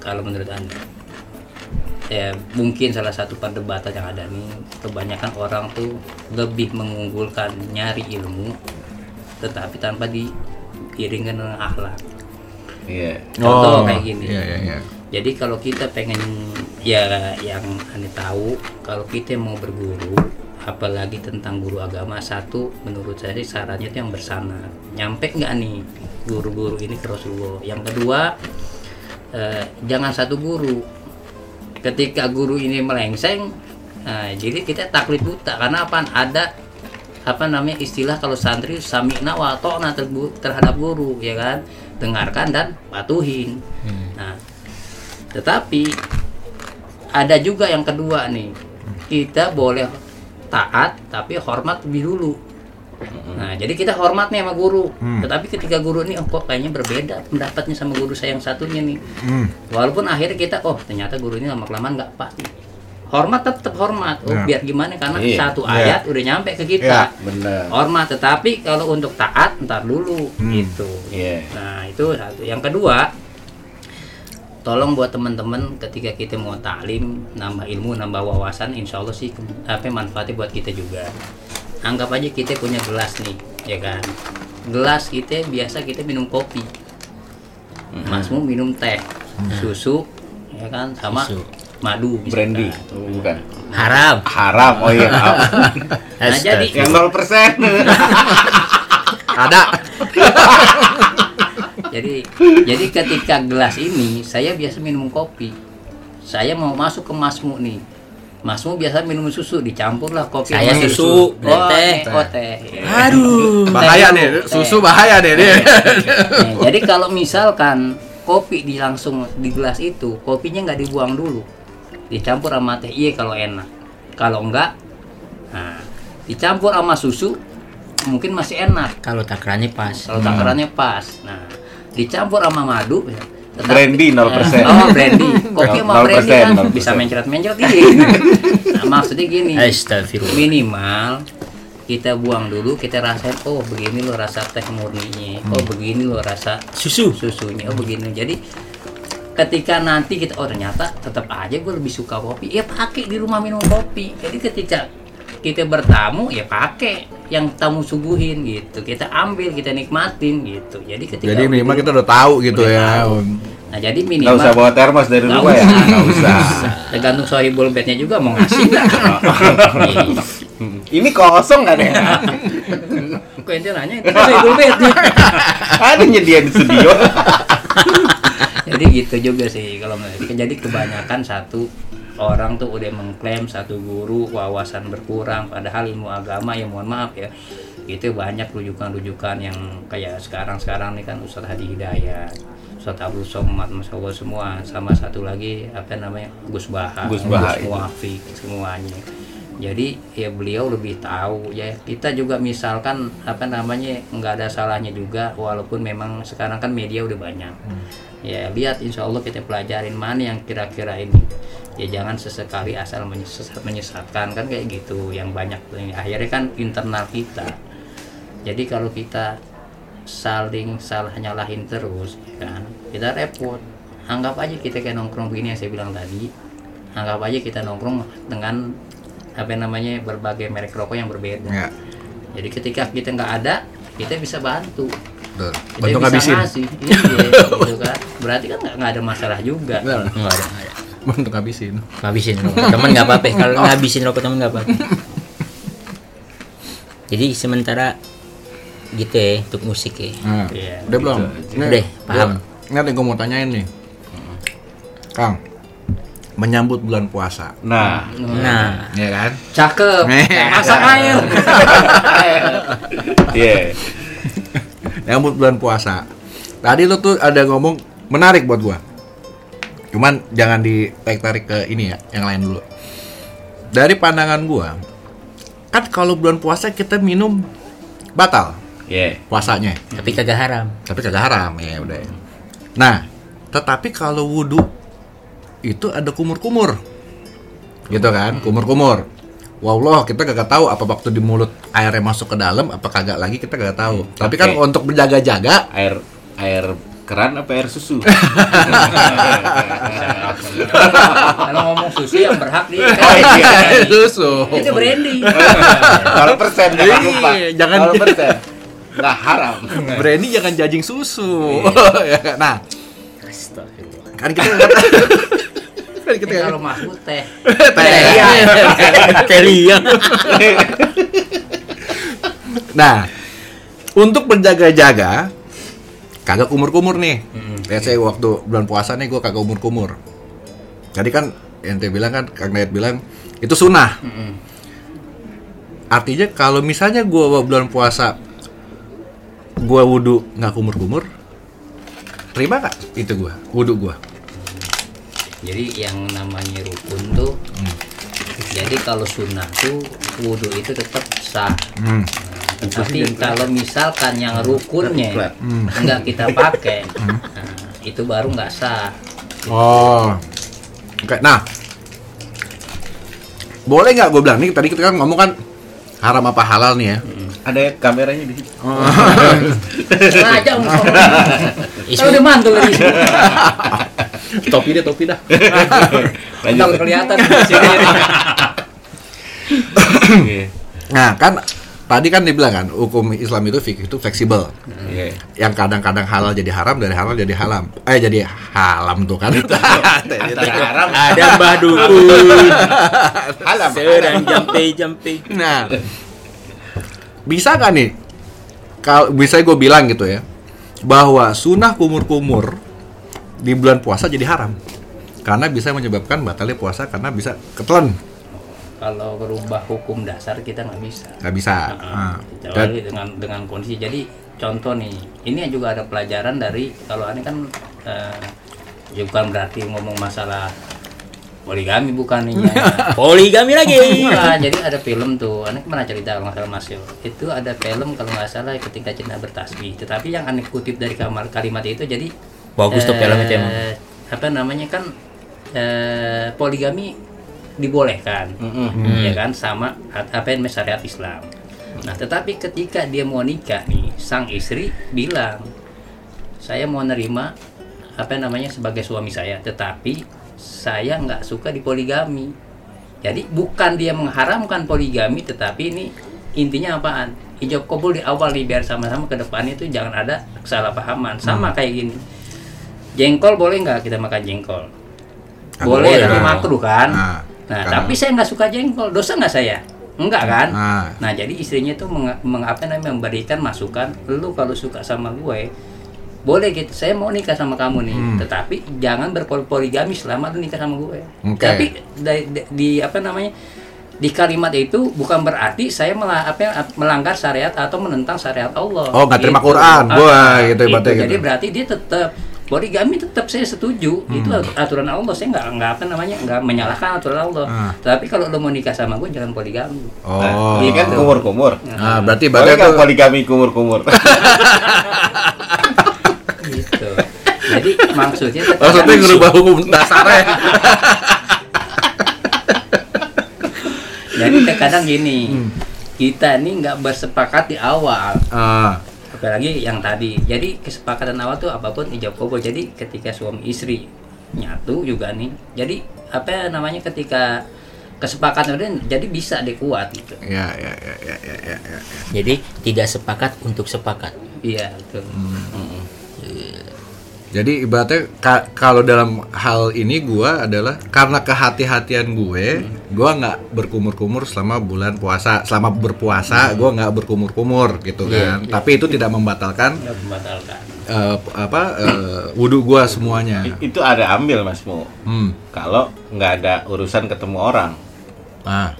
kalau menurut anda ya mungkin salah satu perdebatan yang ada nih kebanyakan orang tuh lebih mengunggulkan nyari ilmu tetapi tanpa diiringkan dengan akhlak iya Contoh kayak gini. Iya, iya, iya. Jadi kalau kita pengen ya yang aneh tahu kalau kita mau berguru apalagi tentang guru agama satu menurut saya sih sarannya itu yang bersana nyampe nggak nih guru-guru ini ke Rasulullah? Yang kedua eh, jangan satu guru. Ketika guru ini melengseng nah, jadi kita taklid buta. Karena apa? Ada apa namanya istilah kalau santri sami'na wa ta'na terhadap guru ya kan? Dengarkan dan patuhin. Nah tetapi ada juga yang kedua nih. Kita boleh taat tapi hormat lebih dulu nah jadi kita hormat nih sama guru tetapi ketika guru ini oh, kok kayaknya berbeda pendapatnya sama guru saya yang satunya nih Hmm. walaupun akhirnya kita oh ternyata guru ini lama kelamaan nggak pasti hormat tetap hormat oh Ya. biar gimana karena Iya. satu Ya. ayat udah nyampe ke kita Ya. benar hormat tetapi kalau untuk taat ntar dulu Hmm. gitu iya Nah, itu satu. Yang kedua, tolong buat teman-teman ketika kita mau taklim, nambah ilmu, nambah wawasan, insya Allah sih apa manfaatnya buat kita juga. Anggap aja kita punya gelas nih, ya kan? Gelas kita biasa kita minum kopi, Masmu minum teh, susu, ya kan, sama Susu. madu, brandy Oh, bukan Haram. haram oh iya. Nah, jadi- yang 0% Ada. Jadi jadi ketika gelas ini saya biasa minum kopi. Saya mau masuk ke Masmu nih. Masmu biasa minum susu dicampurlah kopi Saya sama susu, Oh, teh. teh. Oh, teh. Aduh. Bahaya Teh nih, susu teh. bahaya deh. Nih, jadi kalau misalkan kopi di langsung di gelas itu, kopinya nggak dibuang dulu. Dicampur sama teh. Iya kalau enak. Kalau enggak nah, dicampur sama susu mungkin masih enak. Kalau takarannya pas. Kalau takarannya pas. Nah, dicampur sama madu ya. Tetapi- Brandy 0%. Oh, brandy. Kopi sama 0%, brandy kan 0%. bisa mencret-mencret iya. Nah, maksudnya gini. Astagfirullah. Minimal kita buang dulu, kita rasain oh begini loh rasa teh murninya. Oh, begini loh rasa Susu. susunya. Oh, begini. Jadi ketika nanti kita oh ternyata tetap aja gue lebih suka kopi ya pakai di rumah minum kopi jadi ketika kita bertamu ya pakai. Yang tamu suguhin gitu. Kita ambil kita nikmatin gitu. Jadi ketika Jadi minimal kita udah tahu gitu Udah ya. tahu. nah jadi nggak minimal usah bawa termos dari Nggak rumah ya. usah. nggak usah. Tergantung sohibul bednya juga mau ngasih nggak. Iya. ini kosong kan ya? Kok ente nanya itu sohibul bed ada nyediain di studio. Jadi gitu juga sih kalau jadi kebanyakan satu orang tuh udah mengklaim satu guru wawasan berkurang padahal ilmu agama ya mohon maaf ya itu banyak rujukan-rujukan yang kayak sekarang-sekarang nih kan Ustadz Hadi Hidayat Ustadz Abdul Somad Mas Allah semua sama satu lagi apa namanya Gus Baha Gus Baha, Gus Muafiq semuanya jadi ya beliau lebih tahu. Ya kita juga misalkan apa namanya nggak ada salahnya juga walaupun memang sekarang kan media udah banyak. Ya lihat insya Allah kita pelajarin mana yang kira-kira ini. Ya jangan sesekali asal menyesat, menyesatkan kan kayak gitu. Yang banyak tuh. akhirnya kan internal kita. Jadi kalau kita saling salah nyalahin terus ya kan kita repot. Anggap aja kita kayak nongkrong begini yang saya bilang tadi. Anggap aja kita nongkrong dengan apa namanya berbagai merek rokok yang berbeda Ya, jadi ketika kita nggak ada kita bisa bantu betul. kita Bantu bisa ngabisin. ngasih iya, gitu kan berarti kan nggak ada masalah juga. Nggak ada. Bantu ngabisin. Ngabisin rokok temen nggak apa-apa. Kalau ngabisin rokok temen nggak apa-apa. Jadi sementara gitu ya untuk musik ya. Nah, Iya, udah belum? Udah, paham. Ini yang gue mau tanyain nih. Kang, menyambut bulan puasa, Nah, Nah, ya kan? cakep masak air iya. Menyambut bulan puasa. Tadi lo tuh ada ngomong menarik buat gua. Cuman jangan ditarik-tarik ke ini ya, yang lain dulu. Dari pandangan gua, kan kalau bulan puasa kita minum batal Iya. puasanya. tapi kagak haram. tapi kagak haram ya udah nah tetapi kalau wudhu itu ada kumur-kumur gitu kan kumur-kumur Wallah kita kagak tahu apa waktu di mulut airnya masuk ke dalam apa kagak lagi kita kagak tahu tapi kan Oke. untuk berjaga-jaga Air air keran apa air susu? kalau ngomong susu yang berhak di susu itu brandy Kalau persen jangan lupa. Iya, jangan- Kalau persen. Nggak haram. Brandy jangan jajing susu Ya kan? nah. Kan kita nggak kan kita kalau Mahmud teh Telia. Nah, untuk berjaga-jaga, kagak kumur-kumur nih. Lihat saya waktu bulan puasa nih gue kagak kumur-kumur. Jadi kan ente bilang kan, Kang Dayat bilang itu sunnah. Artinya kalau misalnya gue bulan puasa gue wudhu nggak kumur-kumur, terima gak itu gue wudhu gue? Jadi yang namanya rukun tuh jadi kalau sunnah tuh wudhu itu tetap sah Hmm. tapi kalau misalkan yang rukunnya Flat. nggak kita pakai nah, itu baru nggak sah Oh, oke. Nah, boleh nggak gue bilang nih tadi kita kan ngomong kan haram apa halal nih ya? Ada kameranya di sini. sengaja kalau udah mantul lagi topi deh, topi dah. Lanjut. kelihatan di sini. Nah, kan tadi kan dibilang kan hukum Islam itu fikih itu fleksibel. Iya. Yang kadang-kadang halal jadi haram, dari halal jadi halam. Eh jadi halam tuh kan. Haram Ada Mbah Dukun. halam. Sedang jampe-jampe. nah, bisa kan nih? Kalau bisa gue bilang gitu ya, bahwa sunnah kumur-kumur di bulan puasa jadi haram. Karena bisa menyebabkan batalnya puasa karena bisa ketelan. kalau berubah hukum dasar kita nggak bisa Nggak bisa. Nah, Nah, kecuali dengan dengan kondisi jadi contoh nih ini juga ada pelajaran dari kalau ini kan eh, ya bukan berarti ngomong masalah poligami bukan ya. Poligami lagi. Nah, jadi ada film tuh, aneh pernah cerita kalau nggak salah Mas Yo. Itu ada film kalau nggak salah ketika cinta bertasbih. Tetapi yang aneh kutip dari kamar kalimat itu jadi Bagus tuh eh, film itu emang. Apa namanya kan eh, poligami dibolehkan, Hmm. ya kan sama apa yang syariat Islam. Nah, tetapi ketika dia mau nikah nih, sang istri bilang, saya mau nerima apa namanya sebagai suami saya, tetapi saya nggak suka di poligami. Jadi bukan dia mengharamkan poligami, tetapi ini intinya apaan? Ijab kabul di awal nih biar sama-sama ke depan itu jangan ada kesalahpahaman. Sama kayak gini. Jengkol boleh nggak kita makan jengkol? Kagak boleh, boleh tapi dong. makruh kan? Nah, Nah, karena- tapi saya nggak suka jengkol, dosa nggak saya? Enggak kan? Nah. Nah, jadi istrinya tuh meng, meng- apa namanya, memberikan masukan, lu kalau suka sama gue, boleh gitu saya mau nikah sama kamu nih Hmm. tetapi jangan berpoligami selama lu nikah sama gue Oke. tapi di, di- di apa namanya di kalimat itu bukan berarti saya melah, apa, melanggar syariat atau menentang syariat Allah. Oh, nggak terima Gitu. Quran. Wah, Ah, gitu ibaratnya Jadi gitu. berarti dia tetap poligami tetap saya setuju. Itu Hmm. aturan Allah. Saya nggak nggak apa namanya nggak menyalahkan aturan Allah. Ah. Tapi kalau lo mau nikah sama gue jangan poligami. Oh. Ini kan kumur-kumur. Nah, berarti tuh poligami kumur-kumur? gitu. Jadi maksudnya maksudnya ngerubah hukum dasarnya. Jadi terkadang gini. Hmm. Kita ini nggak bersepakat di awal. Ah, apalagi yang tadi jadi kesepakatan awal tuh apa pun ijab kabul jadi ketika suami istri nyatu juga nih jadi apa namanya ketika kesepakatan udah jadi bisa deh kuat gitu ya ya ya ya ya ya. ya. Jadi tidak sepakat untuk sepakat. iya betul Hmm. Jadi ibaratnya ka- kalau dalam hal ini gua adalah karena kehati-hatian gue, gua nggak berkumur-kumur selama bulan puasa. Selama berpuasa, gua nggak berkumur-kumur gitu Iya, kan. Tapi itu tidak membatalkan membatalkan eh, apa eh, wudhu gua semuanya. Itu ada ambil Mas Mo. Hmm. Kalau nggak ada urusan ketemu orang. Nah,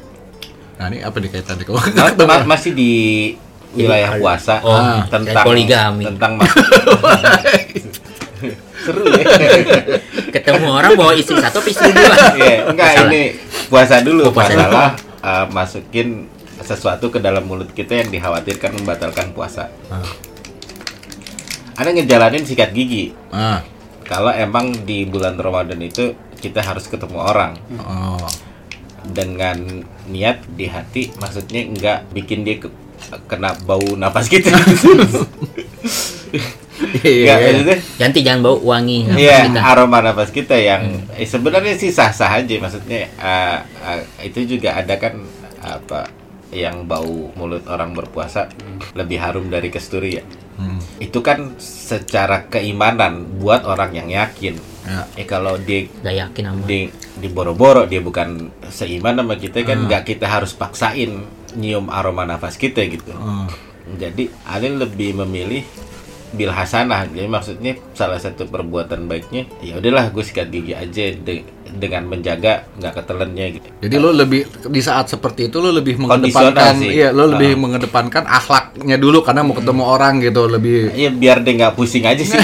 nah ini apa kalau Ma- ma- masih di wilayah puasa Oh, tentang poligami. tentang seru ya Ketemu orang bawa istri satu istri dua. Iya, enggak Salah. ini puasa dulu Oh, puasa masalah uh, masukin sesuatu ke dalam mulut kita yang dikhawatirkan membatalkan puasa. Ah. Ada ngejalanin sikat gigi. Ah, Kalau emang di bulan Ramadan itu kita harus ketemu orang oh. dengan niat di hati, maksudnya enggak bikin dia ke- kena bau napas kita. Iya, iya. maksudnya Ganti jangan bau wangi. nafas Iya, kita. aroma nafas kita yang eh, sebenarnya sih sah-sah aja maksudnya eh, eh, itu juga ada kan apa yang bau mulut orang berpuasa lebih harum dari kesturi ya. Hmm. Itu kan secara keimanan buat orang yang yakin. Ya. Eh kalau dia Gak yakin sama. di di boro-boro dia bukan seiman sama kita kan Hmm. nggak kita harus paksain nyium aroma nafas kita gitu. Oh. Jadi Ali lebih memilih bil hasanah. Jadi maksudnya salah satu perbuatan baiknya ya udahlah gue sikat gigi aja de- dengan menjaga nggak ketelennya gitu. Jadi lo lebih di saat seperti itu lo lebih mengedepankan sih. iya lo lebih Ah. mengedepankan akhlaknya dulu karena mau ketemu orang gitu lebih Ya biar dia nggak pusing aja sih.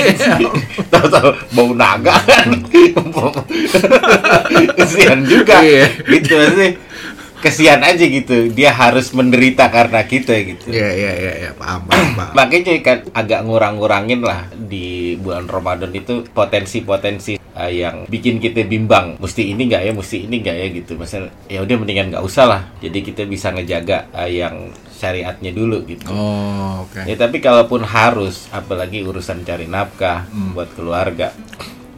Tahu-tahu bau naga kan. Kesian juga. Iya. Gitu maksudnya. Kesian aja gitu. Dia harus menderita karena kita gitu. Iya iya iya ya, paham paham. paham. Makanya kan agak ngurang-ngurangin lah di bulan Ramadan itu potensi-potensi eh, yang bikin kita bimbang. Mesti ini nggak ya, mesti ini nggak ya gitu. Masalah ya udah mendingan nggak usah lah. Jadi kita bisa ngejaga eh, yang syariatnya dulu gitu. Oh, oke. Ya tapi kalaupun harus, apalagi urusan cari nafkah Hmm. buat keluarga,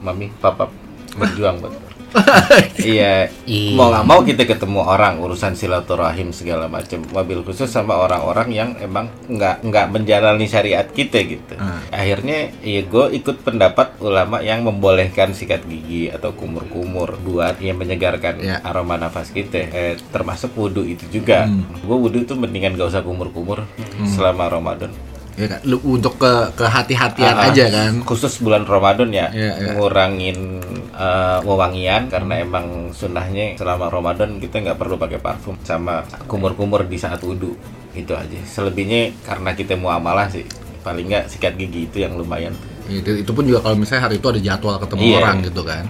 mami, papa berjuang buat. iya, mau nggak mau kita ketemu orang urusan silaturahim segala macam. Mobil khusus sama orang-orang yang emang nggak nggak menjalani syariat kita gitu. Hmm. Akhirnya, ya gue ikut pendapat ulama yang membolehkan sikat gigi atau kumur-kumur buat yang menyegarkan Ya. aroma nafas kita. Eh, termasuk wudhu itu juga. Hmm. Gue wudhu tuh mendingan gak usah kumur-kumur selama Ramadan. Ya kan lu untuk ke kehati-hatian Ah, aja kan. Khusus bulan Ramadan ya, Iya, iya. ngurangin eh, wewangian karena emang sunnahnya selama Ramadan kita nggak perlu pakai parfum sama kumur-kumur di saat wudhu itu aja. Selebihnya karena kita muamalah sih, paling nggak sikat gigi itu yang lumayan. Itu, itu pun juga kalau misalnya hari itu ada jadwal ketemu Iya. orang gitu kan.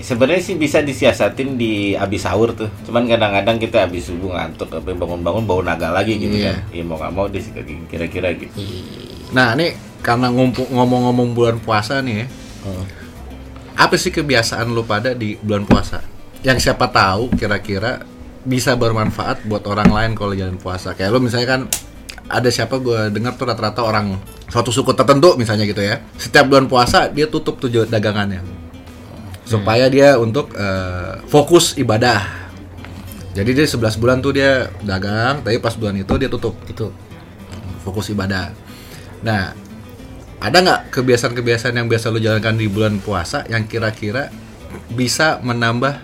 Sebenarnya sih bisa disiasatin di abis sahur tuh. Cuman kadang-kadang kita abis subuh ngantuk, tapi bangun-bangun bau naga lagi gitu Iya. kan. Ya mau nggak mau gigi kira-kira gitu. Nah, ini karena ngomong-ngomong bulan puasa nih ya. Apa sih kebiasaan lu pada di bulan puasa? Yang siapa tahu kira-kira bisa bermanfaat buat orang lain kalau jalan puasa. Kayak lu misalnya kan ada siapa gue dengar tuh rata-rata orang suatu suku tertentu misalnya gitu ya. Setiap bulan puasa dia tutup tuh dagangannya. Supaya dia untuk eh, fokus ibadah. Jadi dia 11 bulan tuh dia dagang, tapi pas bulan itu dia tutup Itu. fokus ibadah. Nah, ada nggak kebiasaan-kebiasaan yang biasa lu jalankan di bulan puasa yang kira-kira bisa menambah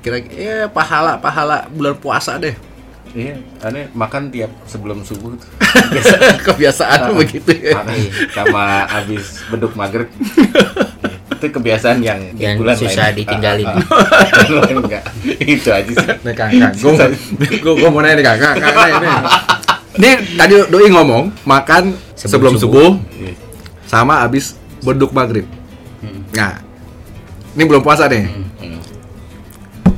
kira ya pahala-pahala bulan puasa deh? Iya, aneh makan tiap sebelum subuh. Kebiasaan begitu ya. Sama habis beduk maghrib. itu kebiasaan yang di Yang bulan susah lain. ditinggalin. Ah, ah, ah. Enggak. Itu aja sih. Nih kakak, gue gue mau nanya nih kakak, kakak nih. Nih tadi doi ngomong makan sebelum, Sebelum subuh, Iya. sama abis beduk maghrib. Hmm. Nah, ini belum puasa nih. Hmm.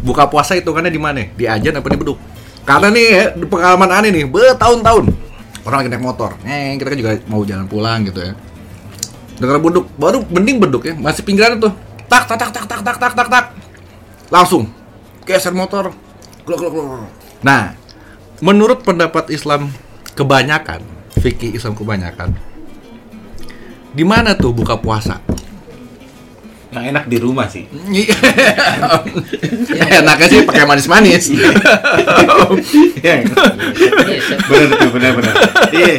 Buka puasa hitungannya di mana? Di ajan apa di beduk? Karena nih ya, pengalaman aneh nih, bertahun-tahun orang lagi naik motor, eh kita kan juga mau jalan pulang gitu ya. Dengar beduk, baru mending beduk ya, masih pinggiran tuh, tak tak tak tak tak tak tak tak tak, langsung. Geser motor, glok glok glok. Nah, menurut pendapat Islam kebanyakan, fikih Islam kebanyakan, di mana tuh buka puasa? Yang enak di rumah sih. Enaknya sih pakai manis-manis. Iya. Iya, benar tuh, benar benar. Iya.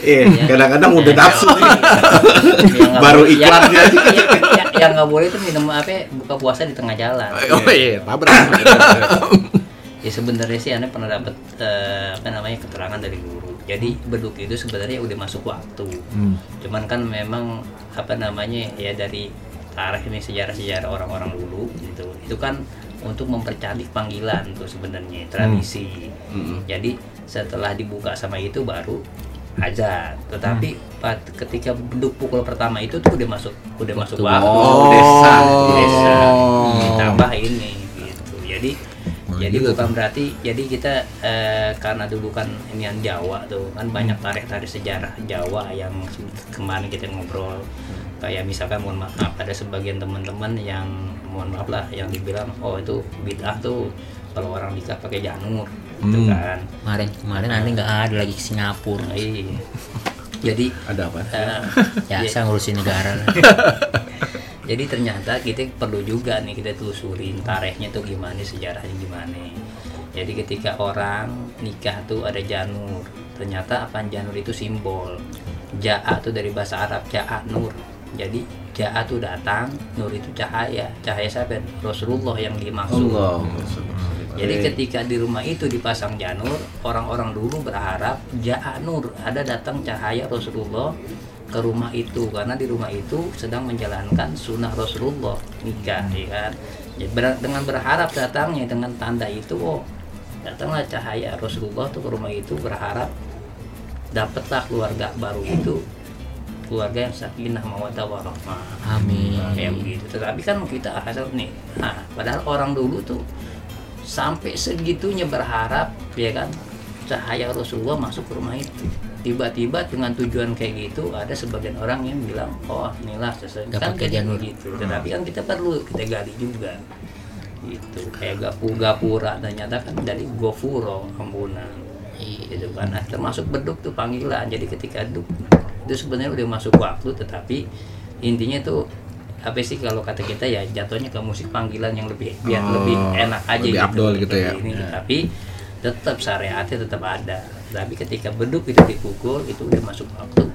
Iya, kadang-kadang udah nafsu. Baru boleh- iklan yang- nggak boleh itu minum apa buka puasa di tengah jalan oh iya, tabrak. ya sebenarnya sih aneh pernah dapat eh, apa namanya keterangan dari guru jadi beduk itu sebenarnya udah masuk waktu Hmm. cuman kan memang apa namanya ya dari tarikh ini sejarah-sejarah orang-orang dulu gitu. Itu kan untuk mempercantik panggilan tuh sebenarnya tradisi. Mm-mm. jadi setelah dibuka sama itu baru azan. Tetapi pat- ketika beduk pukul pertama itu tuh udah masuk udah masuk waktu. Oh, desa. desa. Ditambah ini gitu. Jadi jadi bukan berarti jadi kita eh, karena dulu kan inian Jawa tuh kan banyak Hmm. tarik-tarik sejarah Jawa yang kemarin kita ngobrol kayak misalkan mohon maaf ada sebagian teman-teman yang mohon maaf lah yang dibilang oh itu bid'ah tuh kalau orang nikah pakai janur gitu Hmm. kan Kemarin kemarin aneh nggak ada lagi ke Singapura. Nah, iya. jadi Ada apa? eh, Ya, ya- saya ngurusin negara lah. Jadi ternyata kita perlu juga nih kita telusurin tarikhnya tuh gimana, sejarahnya gimana. Jadi ketika orang nikah tuh ada janur. Ternyata apa janur itu simbol. Ja'a tuh dari bahasa Arab ja'a nur. Jadi ja'a tuh datang, nur itu cahaya. Cahaya siapa? Rasulullah yang dimaksud. Allah. Jadi ketika di rumah itu dipasang janur, orang-orang dulu berharap ja'a nur, ada datang cahaya Rasulullah ke rumah itu karena di rumah itu sedang menjalankan sunnah Rasulullah nikah ya kan. Jadi ber- dengan berharap datangnya dengan tanda itu oh datanglah cahaya Rasulullah tuh ke rumah itu berharap dapatlah keluarga baru itu keluarga yang sakinah mawaddah warahmah Amin. kayak begitu. Tetapi kan kita asal nih nah padahal orang dulu tuh sampai segitunya berharap ya kan cahaya Rasulullah masuk ke rumah itu. Tiba-tiba dengan tujuan kayak gitu ada sebagian orang yang bilang oh inilah sesuai kan jadi janur. gitu. Tetapi kan kita perlu kita gali juga. Gitu kayak gapu gapura ternyata kan dari gofuro ampunan gitu kan. Nah, termasuk beduk tuh panggilan. Jadi ketika duk itu sebenarnya udah masuk waktu tetapi intinya tuh apa sih kalau kata kita ya jatuhnya ke musik panggilan yang lebih biar Oh, lebih enak aja lebih gitu, gitu ya. Ini, tapi tetap syariatnya tetap ada tapi ketika beduk itu dipukul itu udah masuk waktu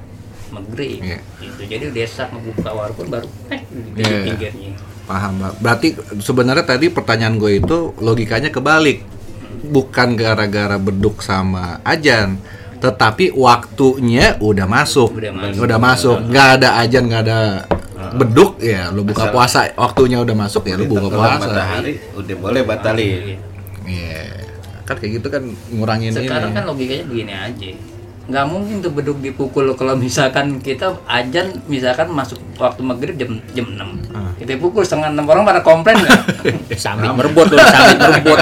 maghrib Iya. gitu jadi sak membuka warung pun baru eh di Iya. pinggirnya Paham, Mbak. Berarti sebenarnya tadi pertanyaan gue itu logikanya kebalik. Bukan gara-gara beduk sama ajan, tetapi waktunya udah masuk. Udah masuk. Udah masuk. Nggak ada ajan, nggak ada beduk ya lu buka Asal- puasa waktunya udah masuk ya lu buka puasa. matahari udah boleh batalin. Iya. Kan kayak gitu kan ngurangin sekarang ini. kan logikanya begini aja nggak mungkin tuh beduk dipukul kalau misalkan kita ajan misalkan masuk waktu maghrib jam jam 6 Ah. kita pukul setengah enam orang pada komplain nggak Sambit merebut loh, sambit merebut.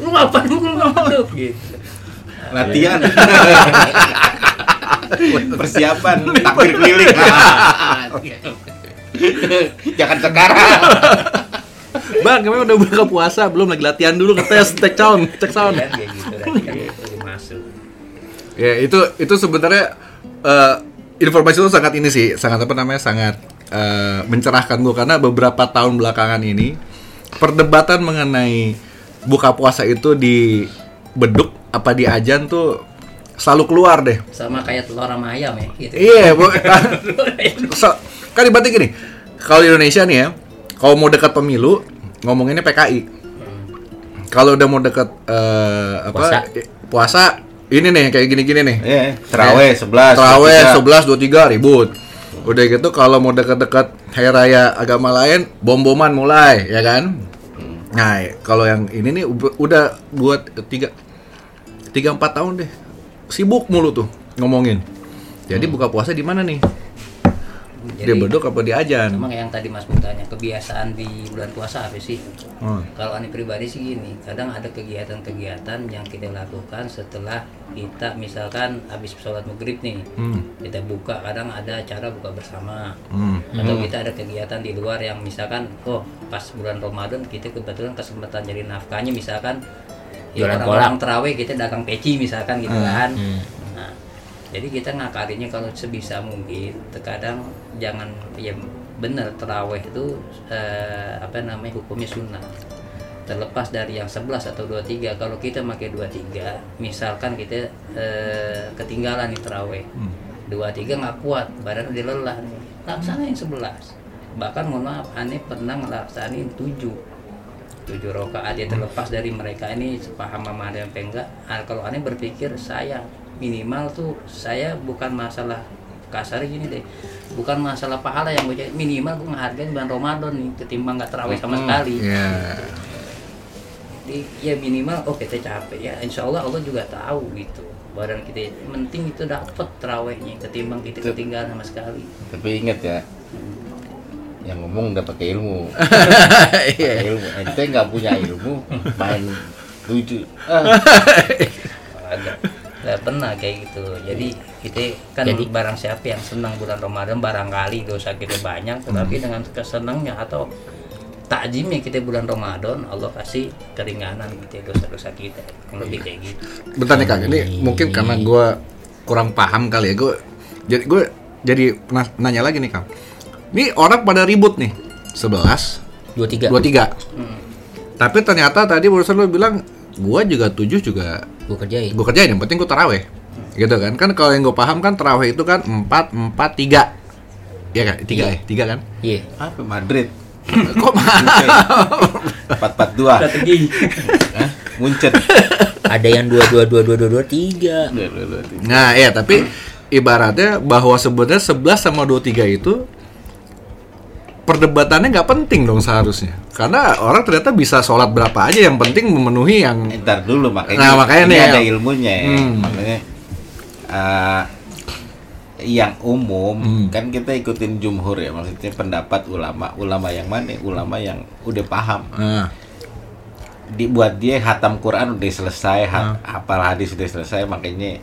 lu ngapain pukul beduk gitu Latihan. Persiapan takbir keliling. Jangan sekarang. Bang, kemarin udah buka puasa, belum lagi latihan dulu ngetes, cek sound, cek sound. kayak gitu berarti itu masuk Ya itu itu sebenarnya eh, informasi itu sangat ini sih, sangat apa namanya, sangat eh, mencerahkan gue karena beberapa tahun belakangan ini perdebatan mengenai buka puasa itu di beduk apa di ajan tuh selalu keluar deh. sama kayak telur sama ayam ya gitu Iya, bu- so, kan ibaratnya gini, kalau di Indonesia nih ya, kalau mau dekat pemilu ngomonginnya PKI. Kalau udah mau dekat eh, apa Puasa. eh, puasa ini nih kayak gini-gini nih. Iya, terawih 11. Terawih 11 23 23. ribut. Udah gitu kalau mau deket-deket hari raya agama lain, bom-boman mulai, ya kan? Nah, kalau yang ini nih udah buat tiga tiga empat tahun deh sibuk mulu tuh ngomongin. Jadi buka puasa di mana nih? Dia Jadi beduk apa di ajan? memang yang tadi Mas Bung tanya kebiasaan di bulan puasa apa sih? Hmm. Kalau aneh pribadi sih gini, kadang ada kegiatan-kegiatan yang kita lakukan setelah kita misalkan habis sholat maghrib nih, Hmm. kita buka, kadang ada acara buka bersama, Hmm. atau kita ada kegiatan di luar yang misalkan, oh pas bulan Ramadan kita kebetulan kesempatan jadi nafkahnya misalkan ya Jualan orang-orang terawih kita dagang peci misalkan gitu kan. Hmm. Nah, jadi kita ngakalinya kalau sebisa mungkin terkadang jangan ya bener terawih itu eh, apa namanya hukumnya sunnah. Terlepas dari yang 11 atau 23 kalau kita pakai 23 misalkan kita eh, ketinggalan nih terawih. 23 nggak kuat badan udah lelah nih. Laksanain 11 bahkan mohon maaf aneh pernah ngelaksanain 7 tujuh rokaat ya terlepas dari mereka ini sepaham sama ada yang enggak. Ah, kalau aneh berpikir saya minimal tuh saya bukan masalah kasar gini deh. Bukan masalah pahala yang gue cari. minimal gue ngehargain bulan Ramadan nih ketimbang nggak terawih sama sekali. Ya. Jadi, ya minimal oh kita capek ya. Insya Allah Allah juga tahu gitu. Badan kita penting itu dapet terawihnya ketimbang kita ketinggalan sama sekali. Tapi ingat ya, yang ngomong udah pakai ilmu. Iya. Pakai ilmu. Ente nggak punya ilmu, main lucu. Ah, ada nggak pernah kayak gitu jadi kita kan Jadi- barang siapa yang senang bulan Ramadan barangkali dosa kita banyak tetapi dengan kesenangnya atau takjimnya kita bulan Ramadan Allah kasih keringanan gitu dosa-dosa kita Yang lebih kayak gitu Bentar nih kak, ini mungkin karena gue kurang paham kali ya. Gue jadi gue jadi na- nanya lagi nih kak. Ini orang pada ribut nih, 11, dua tiga 23. Hmm. Tapi ternyata tadi barusan lo bilang gue juga tujuh juga gue kerjain gue kerjain yang penting gue taraweh gitu kan kan kalau yang gue paham kan taraweh itu kan empat empat tiga ya kan tiga Iya. ya tiga kan iya apa Madrid? kok mahal Empat empat dua. strategi Hah? Munchen. ada yang dua dua dua dua dua dua tiga Dua, dua, dua, tiga. nah ya tapi ibaratnya bahwa sebenarnya 11 sama 23 itu perdebatannya nggak penting dong seharusnya karena orang ternyata bisa sholat berapa aja yang penting memenuhi yang Ntar dulu makanya, Nah, makanya ini nih, ada ya. ilmunya ya. Hmm. Makanya eh, yang umum Hmm. kan kita ikutin jumhur ya maksudnya pendapat ulama ulama yang mana ulama yang udah paham nah, dibuat dia hatam Quran udah selesai Hmm. ha- hafal hadis udah selesai makanya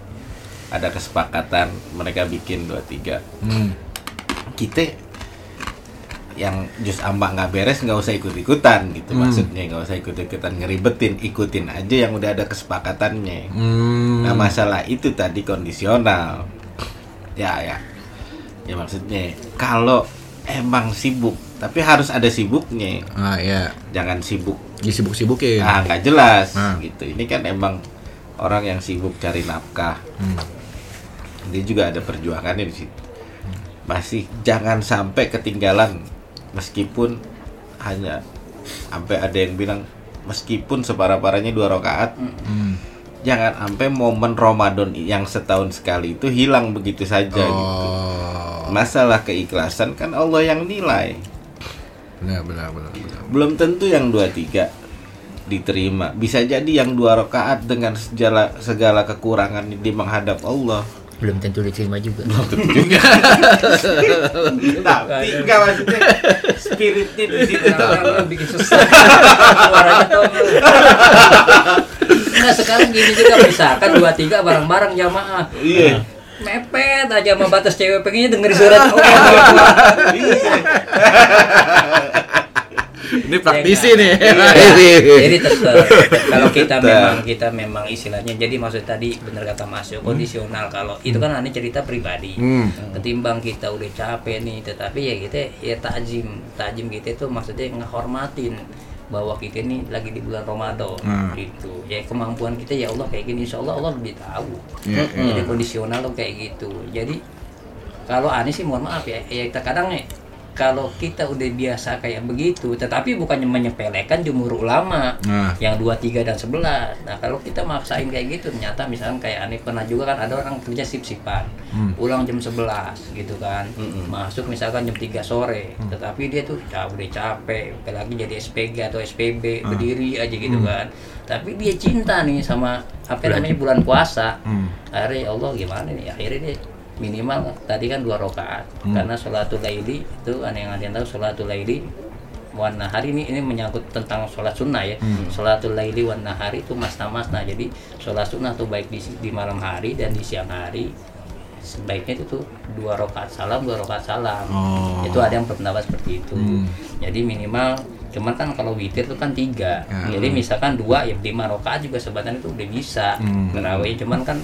ada kesepakatan mereka bikin dua tiga hmm. kita yang jus ambak nggak beres nggak usah ikut ikutan gitu Hmm. maksudnya. Nggak usah ikut ikutan ngeribetin ikutin aja yang udah ada kesepakatannya. Hmm. nah masalah itu tadi kondisional. Ya ya. Ya maksudnya kalau emang sibuk tapi harus ada sibuknya. Ah ya. Jangan sibuk. Disibuk-sibukin ah nggak jelas Nah. gitu. Ini kan emang orang yang sibuk cari nafkah. Hmm. dia juga ada perjuangannya di situ. Masih jangan sampai ketinggalan meskipun hanya sampai ada yang bilang meskipun separah-parahnya dua rakaat Hmm. jangan sampai momen Ramadan yang setahun sekali itu hilang begitu saja gitu. Oh. Masalah keikhlasan kan Allah yang nilai. Benar benar benar, benar. belum tentu yang dua tiga diterima. Bisa jadi yang dua rakaat dengan segala segala kekurangan di menghadap Allah belum tentu diterima juga. Belum tentu juga. Tapi enggak maksudnya spiritnya di situ. Nah, bikin susah. Suaranya tuh. Nah sekarang gini juga misalkan dua tiga bareng-bareng jamaah. Iya. Mepet aja sama batas cewek pengennya dengerin surat. Allah iya ini praktisi Ya, nih. Iya. jadi tetap kalau kita memang kita memang istilahnya jadi maksud tadi benar kata Mas Yo kondisional. Kalau itu kan aneh cerita pribadi. Hmm. ketimbang kita udah capek nih tetapi ya kita ya takjim. Takjim kita itu maksudnya ngehormatin bahwa kita ini lagi di bulan Ramadan Hmm. gitu. Ya kemampuan kita ya Allah kayak gini. Insya Allah Allah lebih tahu. Iya, iya. jadi kondisional tuh kayak gitu. Jadi kalau aneh sih mohon maaf ya ya terkadang nih kalau kita udah biasa kayak begitu, tetapi bukannya menyepelekan jumhur ulama Nah. yang 2, 3 dan 11. Nah, kalau kita maksain kayak gitu ternyata misalkan kayak aneh pernah juga kan ada orang kerja sip-sipan. Pulang jam 11 gitu kan. Masuk misalkan jam 3 sore, tetapi dia tuh ca- udah capek, apalagi jadi SPG atau SPB, berdiri aja gitu kan. Tapi dia cinta nih sama apa namanya bulan puasa. Hmm. Akhirnya ya Allah gimana nih? Akhirnya dia minimal tadi kan dua rakaat. Karena sholatul laili itu ada yang ada yang tahu sholatul laili wan nahari. Ini ini menyangkut tentang sholat sunnah ya. Sholatul laili wan nahari itu masna masna jadi sholat sunnah tuh baik di, di malam hari dan di siang hari. Sebaiknya itu tuh dua rakaat salam dua rakaat salam. Oh. itu ada yang berpendapat seperti itu. Hmm. jadi minimal cuman kan kalau witir itu kan tiga. Ya. jadi misalkan dua ya lima rakaat juga sebenarnya itu udah bisa. Hmm. terawih cuman kan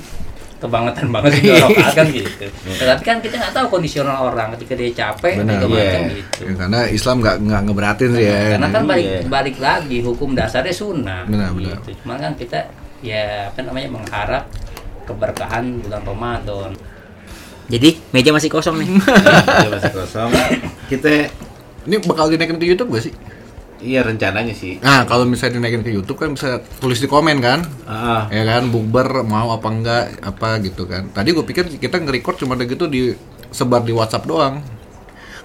kebangetan banget sih dua rakaat kan gitu tetapi kan kita nggak tahu kondisional orang ketika dia capek Benar. macam Iya. gitu Ya, karena Islam nggak nggak ngeberatin sih ya. karena kan balik Iya. balik lagi hukum dasarnya sunnah Benar, benar. gitu. cuman kan kita ya apa namanya mengharap keberkahan bulan Ramadan Jadi meja masih kosong nih. Dia masih kosong. Kita Ini bakal dinaikin ke YouTube gak sih? Iya rencananya sih. Nah, kalau misalnya dinaikin ke YouTube kan bisa tulis di komen kan? Ah, Ya kan, bukber mau apa enggak apa gitu kan. Tadi gue pikir kita nge-record cuma gitu di sebar di WhatsApp doang.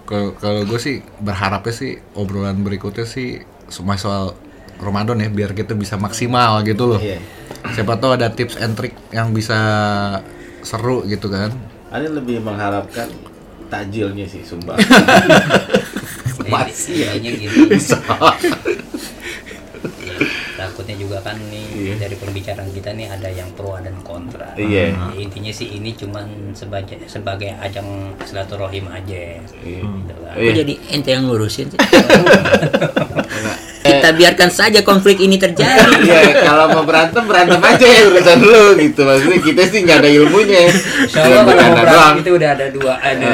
Kalau kalau gue sih berharapnya sih obrolan berikutnya sih semua soal Ramadan ya biar kita bisa maksimal gitu loh. Iya. Siapa tahu ada tips and trick yang bisa seru gitu kan. Ada lebih mengharapkan takjilnya sih, sumpah. Masih ya gini. Ya, takutnya juga kan nih Iya. dari pembicaraan kita nih ada yang pro dan kontra. Iya. Ya, intinya sih ini cuman sebagai sebagai ajang silaturahim aja. Iya. Gitu Iya. jadi ente yang ngurusin sih? Kita biarkan saja konflik ini terjadi. Iya, kalau mau berantem berantem aja ya urusan lu gitu. Maksudnya kita sih nggak ada ilmunya. Kalau mau doang. berantem itu udah ada dua ada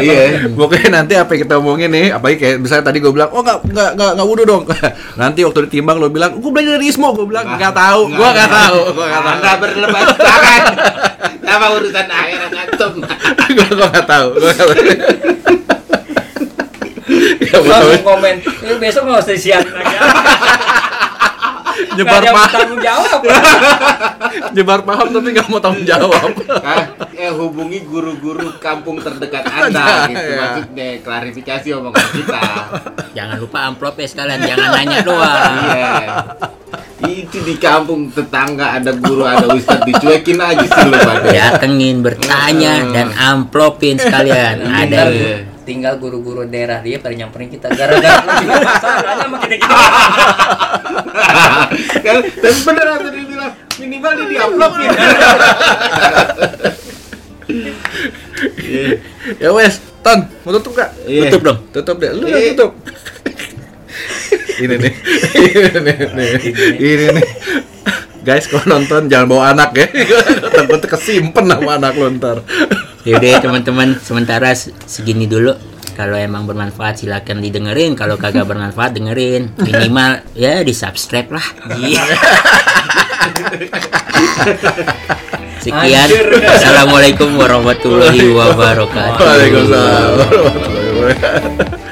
Iya. Pokoknya nanti apa yang kita omongin nih, apalagi kayak misalnya tadi gue bilang, oh nggak nggak nggak nggak wudhu dong. nanti waktu ditimbang lo bilang, gue belajar dari Ismo, gue bilang nggak tahu, gue nggak tahu, gue nggak tahu, Anda berlebat tangan. Sama urusan akhirat antum. gue nggak tahu, gue nggak tahu. Ya, langsung betul. komen. Ini besok nggak usah siarin lagi. Nyebar ada paham, bertanggung jawab. nyebar paham tapi nggak mau tanggung jawab. Eh hubungi guru-guru kampung terdekat Anda gitu. Iya. Maksudnya klarifikasi omongan kita. Jangan lupa amplopnya sekalian, jangan nanya doang. Iya. Itu di kampung tetangga ada guru, ada ustadz dicuekin aja sih lu pada. Datengin, bertanya, dan amplopin sekalian. Ada Tinggal, tinggal guru-guru daerah dia pada nyamperin kita gara-gara juga masalahnya sama kita-kita. kan tapi beneran tadi bilang minimal dia di upload ya. Ya wes, Ton, mau tutup gak? Iya. Tutup dong. Tutup deh, lu Iya. yang tutup. ini nih, ini nih, nih, ini nih. Guys, kalau nonton jangan bawa anak ya. Takut kesimpen sama anak lu ntar. Yaudah teman-teman, sementara se- segini dulu. Kalau emang bermanfaat silakan didengerin. Kalau kagak bermanfaat dengerin. Minimal ya di subscribe lah. Iya. Sekian. Assalamualaikum warahmatullahi wabarakatuh. Waalaikumsalam warahmatullahi wabarakatuh.